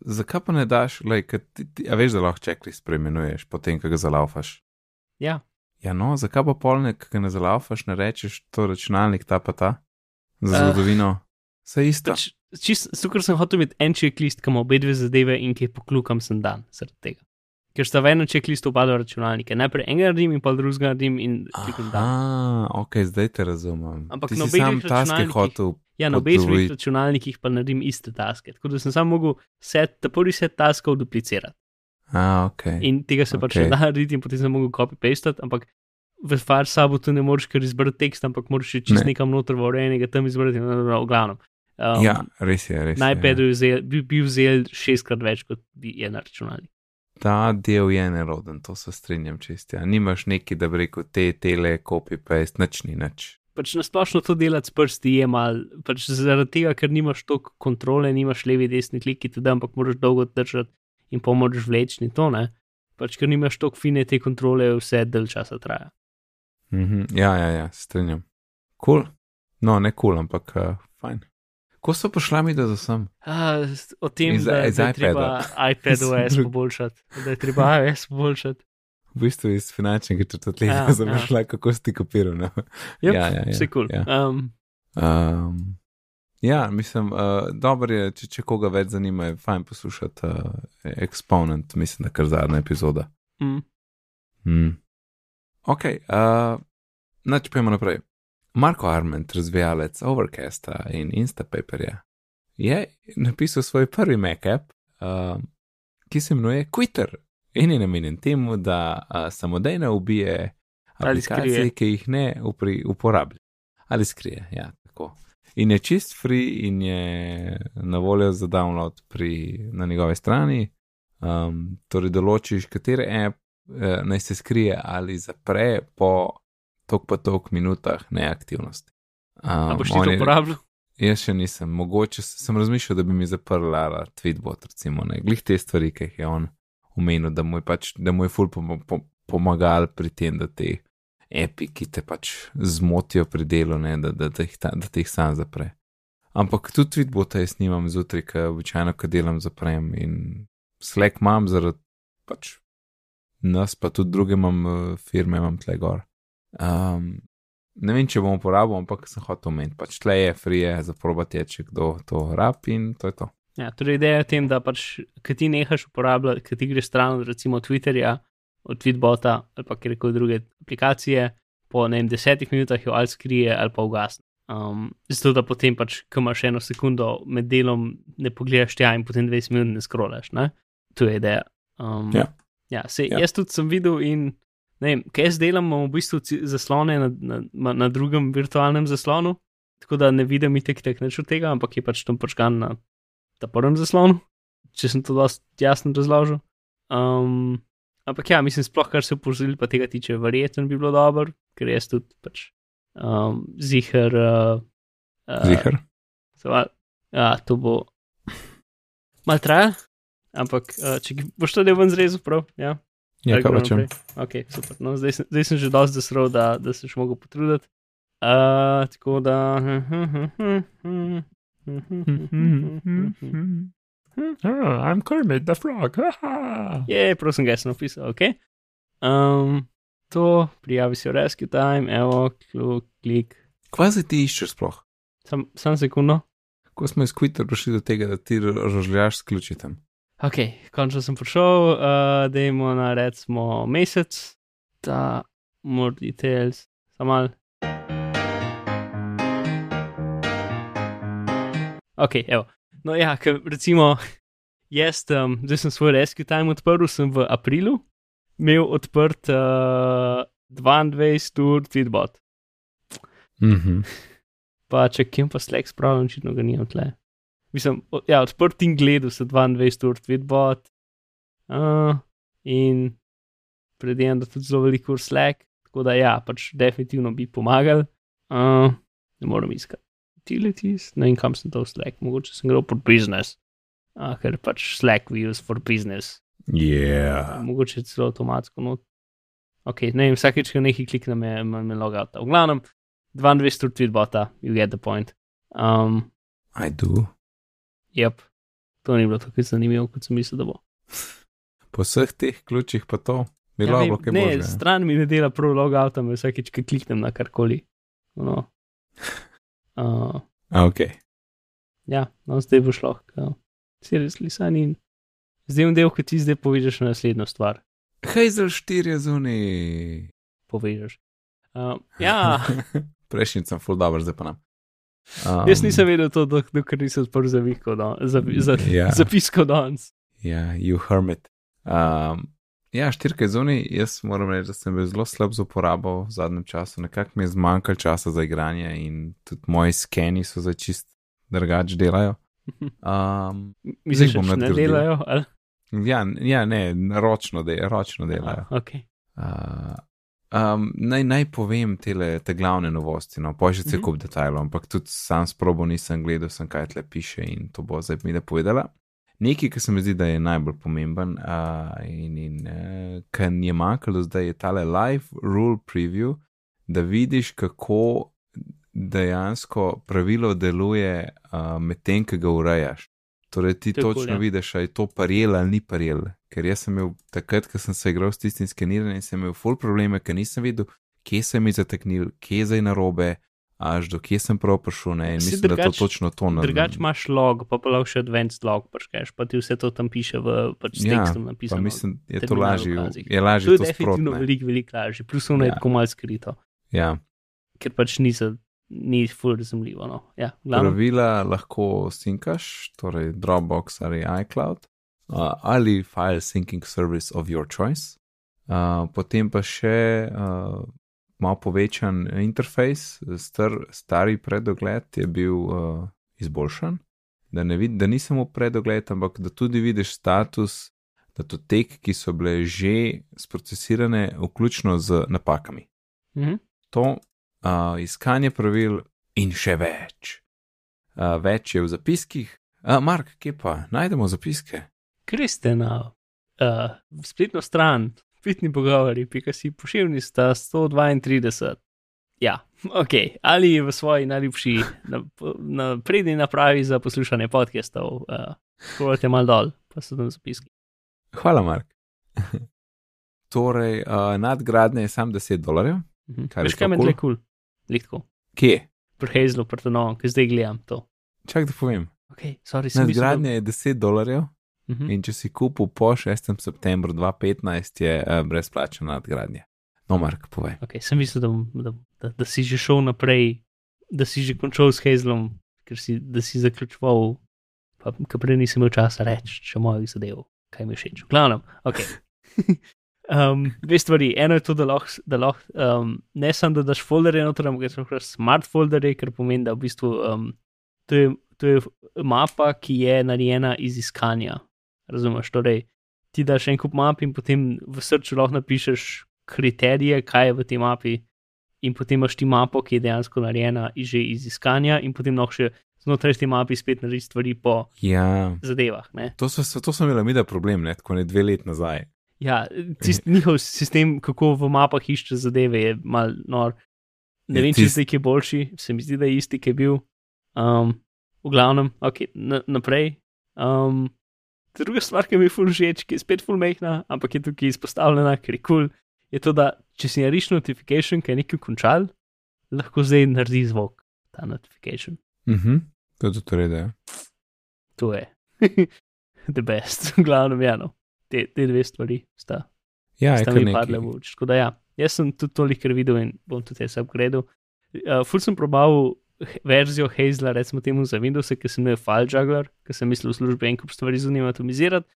zakaj pa ne daš, like, ti, ti, a veš, da lahko checklist preimenuješ, potem, ko ga zalaufaš?
Ja,
Ja, no, zakaj pa polnek, ki ga ne zalaufaš, ne rečeš to računalnik ta pa ta? Za
Ah.
zgodovino. Vse isto.
pač, super sem hotel imeti en checklist, ima obe dve zadeve in ki poklukam sem dan zaradi tega. Ker sta v enem checklistu upadla računalnike. Najprej enega naredim in pa drugega naredim in kliknem dan.
Ah, ok, zdaj te razumem.
Ampak na obeh
sam
računalnikih-
hotel.
Ja, na obeh računalnikih pa naredim iste taske. Tako da sem samo mogel set, ta prvi set taskov duplicirati.
A, ok.
In tega se pač
Ok.
ne da narediti, in potem sem mogel copy-pastati, ampak v Fire Sabu tu ne moreš kar izbrati tekst, ampak moraš čist
Ne.
nekam noter v urejenega tam izbrati, no, no, no, v glavnem. Um,
ja, res je, res
Na
je.
iPadu vzel, bi, bi vzel šestkrat več, kot bi je na računalniku.
Ta del je neroden, to se strinjam čist. Ja. Nimaš neki, da bi rekel te, tele, copy, paste, nič ni nič.
Pač nasplošno to delati s prsti je mal, pač zaradi tega, ker nimaš toliko kontrole, nimaš levi, desni kliki, tudi, ampak moraš dolgo držati in pa moraš vleči in to ne. Pač ker nimaš toliko fine te kontrole, vse del časa traja.
Mhm, ja, ja, ja, strinjam. Kul. Cool. No, ne kul, cool, ampak uh, fajn. Ko so prišla mi, da sem?
A, o tem,
Iz-
da,
iz
da je treba iPad OS poboljšati, da je treba iOS poboljšati.
V bistvu iz finančnega četrtletja
Ja,
sem
ja.
prišla, kako si ti kopiral. No?
Yep,
Ja, ja, ja,
Vse kul.
ja.
Um,
Um, ja, mislim, uh, dobro je, če, če koga več zanima, je fajn poslušati uh, Exponent, mislim, da kar zadnja epizoda.
mm,
Mm. Ok, uh, nač pojmo naprej. Marko Arment, razvijalec Overcasta in Instapaperja, je napisal svoj prvi Mac app, uh, ki se imenuje Twitter in je namenjen temu, da uh, samodejno ubije aplikacije, ki jih ne upri, uporablja. Ali skrije, ja, tako. In je čist free in je na voljo za download pri, na njegovi strani. Um, torej, določiš, katere app eh, naj se skrije ali zapre po tok pa tok minutah neaktivnosti. Um,
a boš ti to uporabljal?
Jaz še nisem, mogoče sem razmišljal, da bi mi zaprla Tweetbot, recimo, ne, glih te stvari, ki jih je on omenil, da mu je pač, da mu je ful pom pom pomagal pri tem, da te epi, ki te pač zmotijo pri delu, ne, da, da, da, jih ta, da te jih sam zapre. Ampak tudi Tweetbota jaz nimam zjutraj, ker običajno, ko delam, zaprem in Slack imam zaradi pač nas, pa tudi druge imam eh, firme, imam tle gor. Um, ne vem, če bom uporabil, ampak sem hotel omeniti. Pač tle je frije, za probati je, če kdo to rab in to je to.
Ja, torej ideja je v tem, da pač, ki ti nehaš uporabljati, ki ti greš stran od recimo Twitterja, od Tweetbota ali pa kjerkoli druge aplikacije, po ne vem, desetih minutah jo ali skrije ali pa ugasne. Um, zato da potem pač, ko imaš eno sekundo med delom, ne pogledaš tja in potem 20 minut ne skrolaš. Ne? To je ideja. Um,
Ja.
ja, se,
Ja.
Jaz tudi sem videl in vem, kaj jaz delam, imam v bistvu zaslone na, na, na, drugem virtualnem zaslonu, tako da ne vidim itek tek nič od tega, ampak je pač tam počkan na ta prvem zaslonu, če sem to dosti jasno razložil. Um, ampak ja, mislim, sploh kar se upozoril pa tega tiče, verjetno bi bilo dobro, ker jaz tudi pač um, zihar. Uh, uh,
Zihar.
So, a- ja, to bo mal traja, ampak uh, če boš to del ven zrezal, prav. Ja,
Ja, kaj
naprej? Ok, super. No, zdaj, sem, zdaj sem že dosti zasrl, da, da se še mogel potruditi. Uh, tako da.
Oh, I'm Kermit the Frog.
Je, prosim, ga sem napisal, ok. Um, to, prijavi se v Rescue Time, evo, klu- klik.
Kva se ti iščeš sploh?
Sam, sam sekundo.
Ko smo iz Twitter prišli do tega, da ti rožljaš s ključitem.
Ok, končno sem prišel, uh, da imamo na recimo mesec, ta more details, samo mal. Ok, evo. No ja, ker recimo jaz, um, zdaj sem svoj rescue time odprl, sem v aprilu imel odprt uh, 22 ur tweetbot.
Mhm.
Pa če kim pa Slack spravljam, očitno ga nimam tle. Mislim, ja, odprt in gledal se 22 ur tweetbot. Uh, in predvidevam, da tudi zelo veliko ur Slack, tako da ja, pač definitivno bi pomagal. Uh, ne moram iskati. Utilities, ne vem kam sem to Slack, mogoče sem gre pod business. Uh, ker pač Slack we use for business.
Yeah.
Mogoče celo avtomatsko not. Ok, ne vem, vsakeč, ko nekaj kliknem, me, me, me logout. V glavnem, 22 ur tweetbota, you get the point. Um,
I do.
Yep. To ni bilo tako zanimivo, kot sem mislil, da bo.
Po vseh teh ključih pa to.
Ja,
Bilo
vem,
bo kaj
ne,
božga.
stran mi ne dela prav logout, me vsakeč, ko kliknem na karkoli. No. Uh,
ok.
ja, no, zdaj bo šlo. Seriously, sani. Zdaj je del, ki ti zdaj povežeš na naslednjo stvar.
Hazel 4 je zunaj.
Povežeš. Uh, ja,
Prejšnji sem full dobro, zdaj pa nam. Um,
jaz nisem vedel to, dok- dokler nisem odprl zavihko, za, za,
Ja.
zapisko danes.
Ja, you hermit. Um, ja, štirka je zunaj, jaz moram reči, da sem bil zelo slab z uporabo v zadnjem času. Nekako mi je zmanjkalo časa za igranje in tudi moji skeni so za čist drugač delajo. Um,
Misliš,
bom
da ne delajo? Ali?
ja, ja, ne, ročno, de, ročno delajo.
Aha, okay.
Uh, um, naj, naj povem tele, te glavne novosti, no, pa še cel kup detajlov, ampak tudi sam sprobo nisem gledal, sem kaj tle piše in to bo zdaj mi da povedala. Nekaj, ki se mi zdi, da je najbolj pomemben uh, in, in uh, kar je manjkalo zdaj, je tale live rule preview, da vidiš, kako dejansko pravilo deluje uh, medtem, ki ga urejaš. Torej, ti
cool,
točno
ja.
vidiš, ali je to parjel ali ni parjel. Ker jaz sem imel takrat, ko sem se igral s tistim skeniranjem, sem imel full probleme, ker nisem videl, kje sem jih zateknil, kje je zdaj narobe, až do kje sem prav prišel. Ne, in mislim, da to
drugač-
točno to naredim.
Drugač imaš log, pa pa lahko še advanced log prškeš, pa ti vse to tam piše v pač
Ja,
tekstom napisano.
mislim, je to lažje, je lažje
to je
to
definitivno veliko, veliko lažje, plus ono je
Ja.
tako malo skrito,
Ja.
ker pač ni, za, ni full razumljivo. No. Ja, glavno,
Pravila lahko sinkaš, torej Dropbox ali iCloud, uh, ali file syncing service of your choice. Uh, potem pa še uh, malo povečan interfejs, star, stari predogled je bil uh, izboljšan, da, ne vid, da ni samo predogled, ampak da tudi vidiš status datotek, ki so bile že sprocesirane, vključno z napakami
mhm.
to uh, iskanje pravil in še več. Uh, več je v zapiskih. Uh, Mark, kje pa najdemo zapiske?
Greste na uh, spletno stran, spletni pogovori, pika si pošiljni sta 132. Ja, ok. Ali v svoji najljubši na, na napravi za poslušanje podcastov, uh, scrollite mal dol, pa so tam zapiski.
Hvala, Mark. torej, uh, nadgradnja je sam 10 dolarjev.
Mhm. Veš, kaj meni
cool?
je kul? Lihtko.
Kje?
Pri Tonovu, ki zdaj gledam to.
Čak da povem.
Ok, sorry, sem mislil,
Nadgradnja je 10 dolarjev
Mhm.
in če si kupil po 6. septembru 2015, je uh, brezplačna nadgradnja. No, Mark, povej.
Ok, sem mislil, da, da, da, da si že šel naprej, da si že končal s Hazelom, ker si, da si zaključoval, pa ker prej nisem imel časa reči, še mojih zadev, kaj mi všeč. V glavnem, ok. Um, dve stvari. Eno je to, da lahko, da lahko um, ne samo da daš folderje noter, ampak da lahko smart folderje, kar pomeni, da v bistvu um, to, je, to je mapa, ki je narejena iz iskanja. Razumeš? Torej, ti daš en kup map in potem v srcu lahko napišeš kriterije, kaj je v tej mapi, in potem imaš ti mapo, ki je dejansko narejena iz- že iz iskanja, in potem lahko še znotraj te mape spet narediš stvari po
Ja,
zadevah. Ne?
to, so, to sem imel mi da problem, ne, tako ne dve let nazaj.
Ja, tist, njihov sistem, kako v mapah išče zadeve, je mal nor. Ne
Je
vem, če
tist-
zdaj je boljši, se mi zdi, da je isti, ki je bil. Um, v glavnem, ok, na, naprej. Um, druga stvar, ki mi je ful všeč, ki je spet ful mehna, ampak je tukaj izpostavljena, ker je kul, cool, je to, da če si narediš notification, ki je nekaj končal, lahko zdaj naredi zvok, ta notification.
Mhm, to je tudi redo. Ja.
To je. The best, v glavnem, ja, no. Te, te dve stvari sta
Ja,
sta mi padle v oči. Tako da ja, jaz sem tudi toliko videl in bom tudi jaz upgradil. Uh, ful sem probal verzijo Hazela, recimo temu za Windows, ki sem imel file juggler, ker sem mislil v službi en kup stvari z njim avtomatizirati.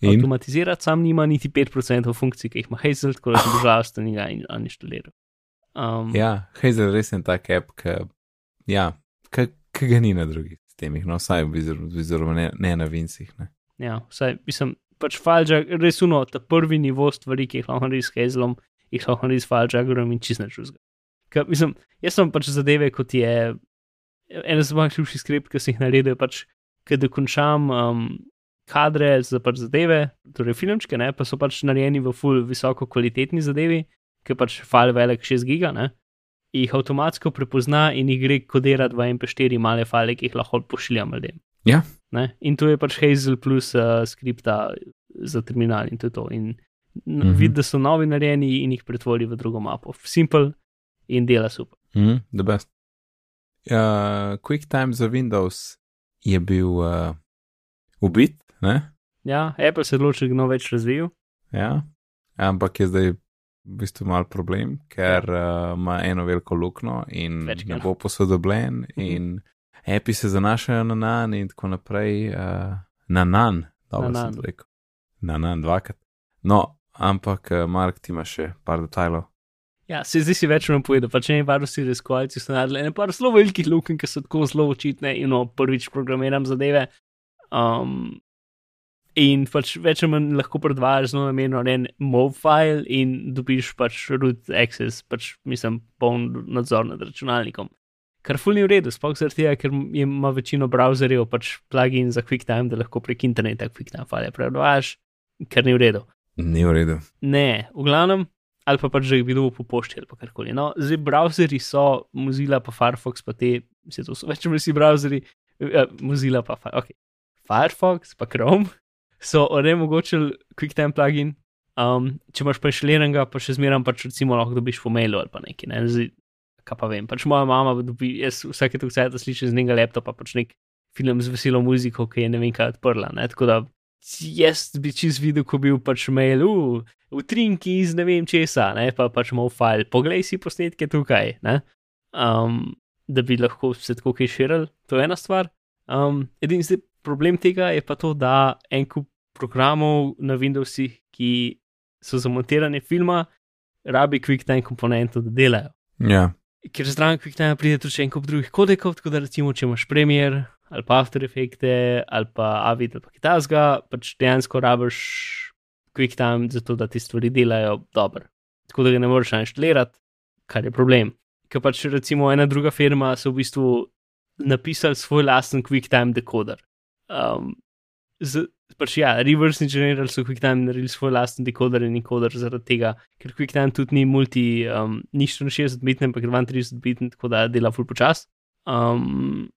In
Avtomatizirati sam nima niti 5% funkcij, ki jih ima Hazel, tako da sem žalosten in ga in inštaliral. Um,
ja, Hazel res je tak app, ki ja, ki- ki ga ni na drugih sistemih, no, vsaj vizoru ne, ne na vincih. Ne.
Ja, vsaj mislim, pač falžak, res uno, ta prvi nivo stvari, ki jih lahko narediš s Hazelom, jih lahko narediš s falžakom in čist načuzga. Ker, mislim, jaz sem pač zadeve, kot je ena z mojih ljubših skript, ki sem jih naredil, pač, ker dokončam um, kadre za pač zadeve, torej filmčke, ne, pa so pač narejeni v full visoko kvalitetni zadevi, ker pač file velik 6 giga, ne, jih avtomatsko prepozna in jih gre kodirati v MP4 male file, ki jih lahko pošiljam ljudem.
Ja.
Ne? In to je pač Hazel plus uh, skripta za terminal in to je to. In mm. -hmm. vidi, da so novi narejeni in jih pretvori v drugo mapo. Simple in dela super.
Mm, the best. Uh, QuickTime za Windows je bil uh, ubit, ne?
Ja, Apple se je odločil, da ga ne več razvijal.
Ja, ampak je zdaj v bistvu mal problem, ker uh, ima eno veliko luknjo in
Večkrat.
ne bo posodobljen, in api se zanašajo na nan in tako naprej. Uh, na nan, dobro
Na
sem
nan.
to rekel. Na nan, dvakrat. No, ampak, uh, Mark, ti imaš še par detajlov.
Ja, se zdaj si več nam povedal, pač ne varu si raziskovalci so naredili ene par zelo velikih luken, ki so tako zelo očitne in no, prvič programiram zadeve. Um, in pač več ali manj lahko predvajaš zelo namenjen en MOV file in dobiš pač root access, pač mislim, poln nadzor nad računalnikom. Kar ful ni v redu, sploh zaradi tega, ker ima večino browserjev pač plugin za QuickTime, da lahko prek interneta QuickTime file predvajaš, kar ni v redu.
Ni v redu.
Ne, v glavnem, ali pa pač že jih videl po pošti ali karkoli. No, zdaj browserji so Mozilla, pa Firefox, pa te, vse to so več ali manj vsi browserji, uh, Mozilla, pa okay. Firefox, pa Chrome, so onemogočili QuickTime plugin. Um, če imaš pa še lenega, pa še zmeraj pač recimo lahko dobiš po mailu ali pa nekaj. Ne? Zdaj, kaj pa vem, pač moja mama dobi, jaz vsake to vse, da slišim z njega laptopa, pač nek film z veselo muziko, ki je ne vem kaj odprla. Ne? Tako da jaz bi čez videl, ko bil pač mail, uh, utrinki iz ne vem česa, ne? pa pač moj file, poglej si posnetke tukaj, um, da bi lahko se tako kaj širil, to je ena stvar. Um, edini zdaj problem tega je pa to, da en kup programov na Windowsih, ki so za montiranje filma, rabi QuickTime komponento, da delajo.
Ja.
Ker zraven QuickTime pride tudi še en kup drugih kodekov, tako da recimo, če imaš Premiere ali pa After Effects ali pa Avid ali pa Kitazga, pač dejansko rabiš QuickTime za to, da ti stvari delajo dobro. Tako da ga ne moreš inštalirati, kar je problem. Ker pač recimo ena druga firma so v bistvu napisali svoj lasten QuickTime decoder. Um, z, pač ja, reverse engineer so QuickTime naredili svoj lasten decoder in encoder zaradi tega, ker QuickTime tudi ni multi, um, ni 60 bitni, ampak 32 bitni, tako da dela full počas. Um,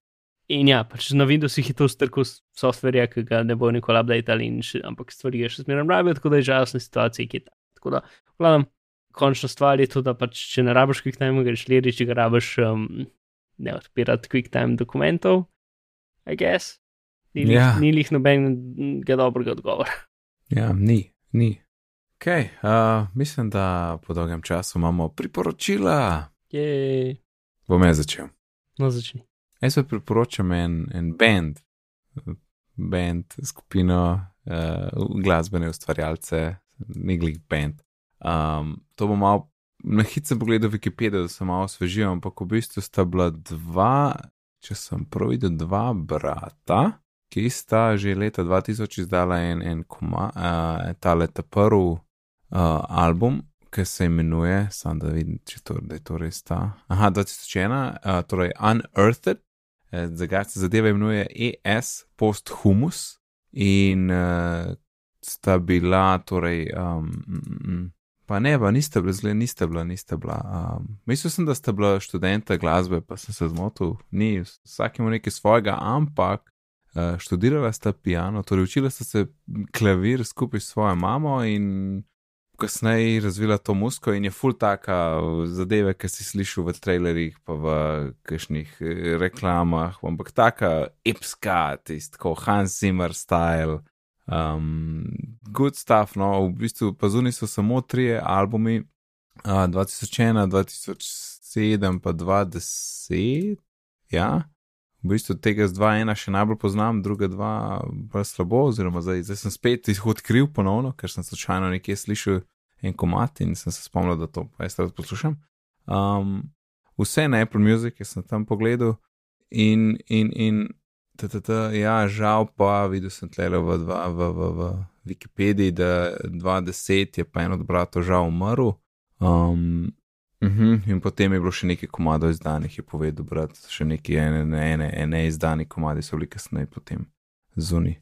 in ja, pač na Windowsih je to strko softverja, ki ga ne bo nikoli updateali, ampak stvari je še zmeraj rabijo, tako da je žalostna situacija, ki je ta. Tako da, gledam, končna stvar je to, da pač če ne rabiš QuickTime, greš leri, če ga rabiš um, ne odpirati QuickTime dokumentov, I guess. Ni, ja. ni jih nobenega dobrega odgovora.
Ja, ni, ni. Ok, uh, mislim, da po dolgem času imamo priporočila.
Je.
Bom jaz začel.
No, začni.
Jaz pa priporočam en, en band, band, skupino uh, glasbene ustvarjalce, Niglik Band. Um, to bom malo na hitro pogledal Wikipedijo, da sem malo osvežil, ampak v bistvu sta bila dva, če sem prav videl, dva brata ki sta že leta 2000 izdala en, en koma, uh, ta leta prvi uh, album, ki se imenuje, samo da vidim, če to, je to res ta. Aha, 2001, uh, torej Unearthed, eh, zdaj se zadeva imenuje ES Posthumus in uh, sta bila, torej, um, mm, pa ne, pa niste bila, zle, niste bila, niste bila. Um, mislil sem, da sta bila študenta glasbe, pa sem se zmotil, ni, vsak ima nekaj svojega, ampak uh, študirala sta piano, torej učila sta se klavir skupaj s svojo mamo in kasneje razvila to musko in je full taka zadeve, ki si slišal v trailerjih, pa v kakšnih eh, reklamah, ampak taka epska, tisto Hans Zimmer style. Um, good stuff, no, v bistvu pa zunaj so samo tri albumi, uh, 2001, 2007, pa 2010, ja v bistvu tega z 2-1 še najbolj poznam, druga dva pa slabo, oziroma zdaj, zdaj sem spet jih odkril ponovno, ker sem slučajno nekje slišal en komat in sem se spomnil, da to jaz rad poslušam. Um, vse na Apple Music, sem tam pogledal in, in, in tata, ja, žal pa videl sem tlele v, v, v, v, v Wikipediji, da 2010 je pa en od bratov žal umrl. Um, Uh mhm, -huh. In potem je bilo še nekaj komadov izdanih, je povedal, brat, še neki ene, ene, ene izdani komadi so bili kasneje potem zunaj.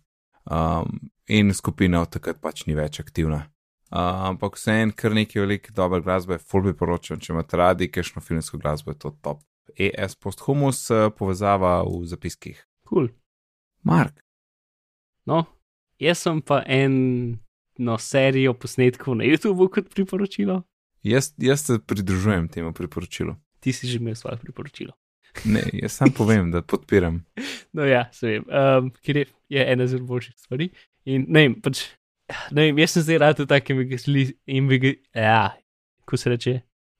Um, in skupina od takrat pač ni več aktivna. Uh, ampak vse en, kar nekaj velik dober glasbe, full bi poročal, če imate radi, kajšno filmsko glasbo je to top. ES posthumus povezava v zapiskih.
Kul. Cool.
Mark.
No, jaz sem pa eno serijo posnetkov na YouTubu kot priporočilo.
Jaz, jaz se pridružujem temu priporočilu.
Ti si že imel svoje priporočilo.
Ne, jaz sam povem, da podpiram.
No, ja, se vem, um, ker je, je ena zelo boljših stvari. In ne vem, pač, ne vem, jaz sem zdaj rad v takem invigi, ja, ko se reče,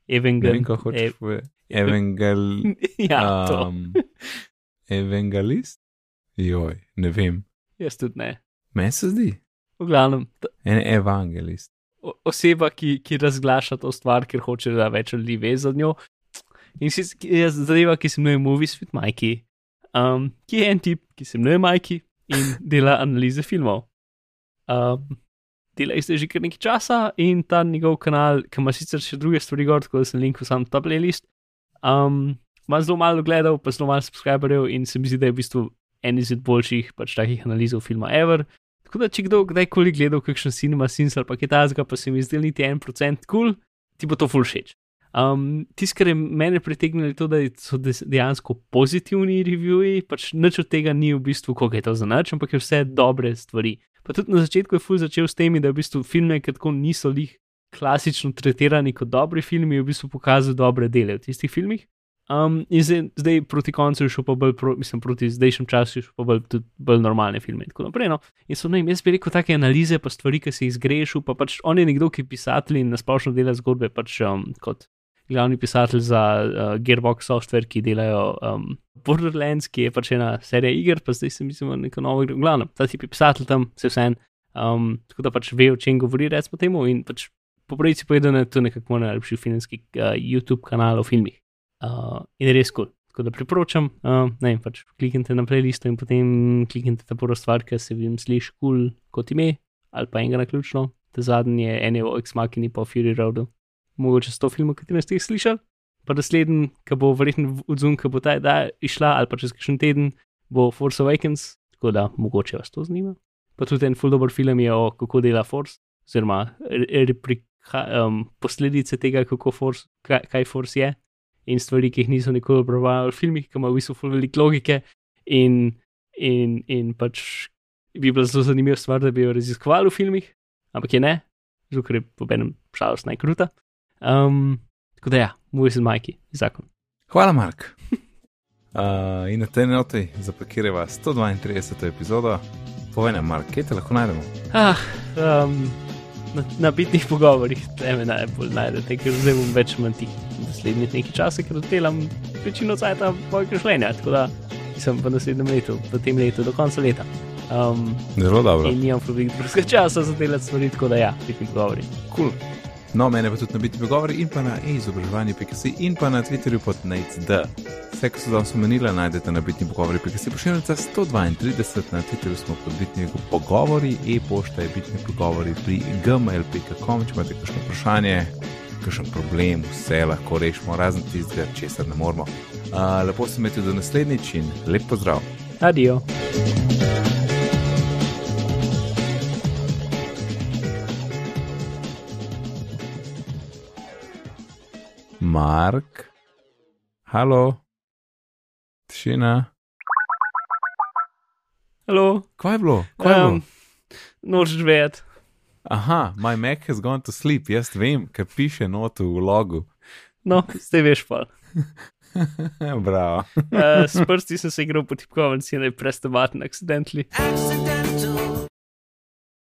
evangel.
Ne vem, kako hočeš povedati. Evangel.
ja,
um, evangelist? Joj, ne vem.
Jaz tudi ne.
Meni se zdi.
v glavnem,
En evangelist.
Oseba, ki, ki razglaša to stvar, ker hoče, da več ljudi ve za njo. In si, ki je zadeva, ki se imenuje Movies with Mikey, um, ki je en tip, ki se imenuje Mikey in dela analize filmov. Um, dela jih zdaj že kar nekaj časa in ta njegov kanal, ki ima sicer še druge stvari gor, tako da sem linkal sam ta playlist. Um, ima zelo malo gledal, pa zelo malo subscriberjev in se mi zdi, da je v bistvu en izmed boljših pač takih analizov filma ever. Tako da, če kdo kdajkoli gledal kakšen cinema sins ali pa kaj takega, pa se mi zdi niti en procent kul, cool, ti bo to full všeč. Um, Tisto, kar je mene pritegnilo, je to, da so dejansko pozitivni reviewji, pač nič od tega ni v bistvu, koliko je to za nič, ampak je vse dobre stvari. Pa tudi na začetku je full začel s temi, da v bistvu filme, ki tako niso lih klasično tretirani kot dobri filmi, v bistvu pokazal dobre dele v tistih filmih. Um, in zdaj, zdaj proti koncu je šel pa bolj, pro, mislim, proti zdajšnjem času je šel pa bolj, tudi bolj normalne filme in tako naprej. No. In so, ne vem, jaz bi rekel, take analize, pa stvari, ki se jih zgrešil, pa pač on je nekdo, ki je pisatelj in nasplošno dela zgodbe, pač um, kot glavni pisatelj za uh, Gearbox software, ki delajo um, Borderlands, ki je pač ena serija iger, pa zdaj se mislim, neko novo igro. Glavno, ta tip je pisatelj tam, se vse en. Um, tako da pač ve, o čem govori, recimo temu. In pač po pravici povedano, je to nekako moj najljubši filmski uh, YouTube kanal o filmih. Uh, in res kul. Cool. Tako da priporočam, uh, ne vem, pač kliknite na playlisto in potem kliknite ta prvo stvar, ki se jim sliši kul cool kot ime, ali pa enega na ključno. Te zadnji je en je o X-Makini pa o Fury Roadu. Mogoče sto filmov, ki ste jih slišali. Pa naslednji, ki bo verjetno odzum, ki bo ta da išla, ali pa čez kakšen teden, bo Force Awakens, tako da mogoče vas to zanima. Pa tudi en full dober film je o kako dela Force, oziroma replika, um, posledice tega, kako Force, kaj, kaj Force je in stvari, ki jih niso nikoli prebrali v filmih, ki imajo v bistvu veliko logike in, in, in pač bi bila zelo zanimiva stvar, da bi jo raziskovali v filmih, ampak je ne, zato ker je po enem šalus najkruta. Um, tako da ja, moj sem Majki, zakon.
Hvala, Mark. Uh, in na tej noti zapakirava 132. epizodo. Povej nam, Mark, kje te lahko najdemo?
Ah, um, na, na bitnih pogovorih, te me najbolj najdete, ker zdaj bom več manj tih naslednjih nekaj časa, ker delam večino cajta mojega življenja, tako da sem v naslednjem letu, v tem letu, do konca leta. Um,
Zelo dobro.
in nimam drugega časa za delati stvari, tako da ja, bitni pogovori.
Cool. No, mene pa tudi na biti pogovori in pa na e-izobraževanje.si in pa na Twitterju pod NATED. Vse, kar so danes omenila, najdete na bitni pogovori.si. Pošiljnica 132 na Twitterju smo pod bitni pogovori, e-pošta je bitni pogovori pri gmail.com, če imate kakšno vprašanje, kakšen problem, vse lahko rešimo, razen tistega, česar ne moramo. Uh, lepo se imejte do naslednjič in lep pozdrav.
Adijo.
Mark, halo, tišina.
Halo,
Kaj je bilo? Kaj je bilo?
um, nočeš vedeti.
Aha, my Mac has gone to sleep, jaz vem, ker piše notu v logu.
No, zdaj veš pa.
Bravo.
Uh, s prsti sem se igral po tipkovnici in je press the button accidentally.
accidental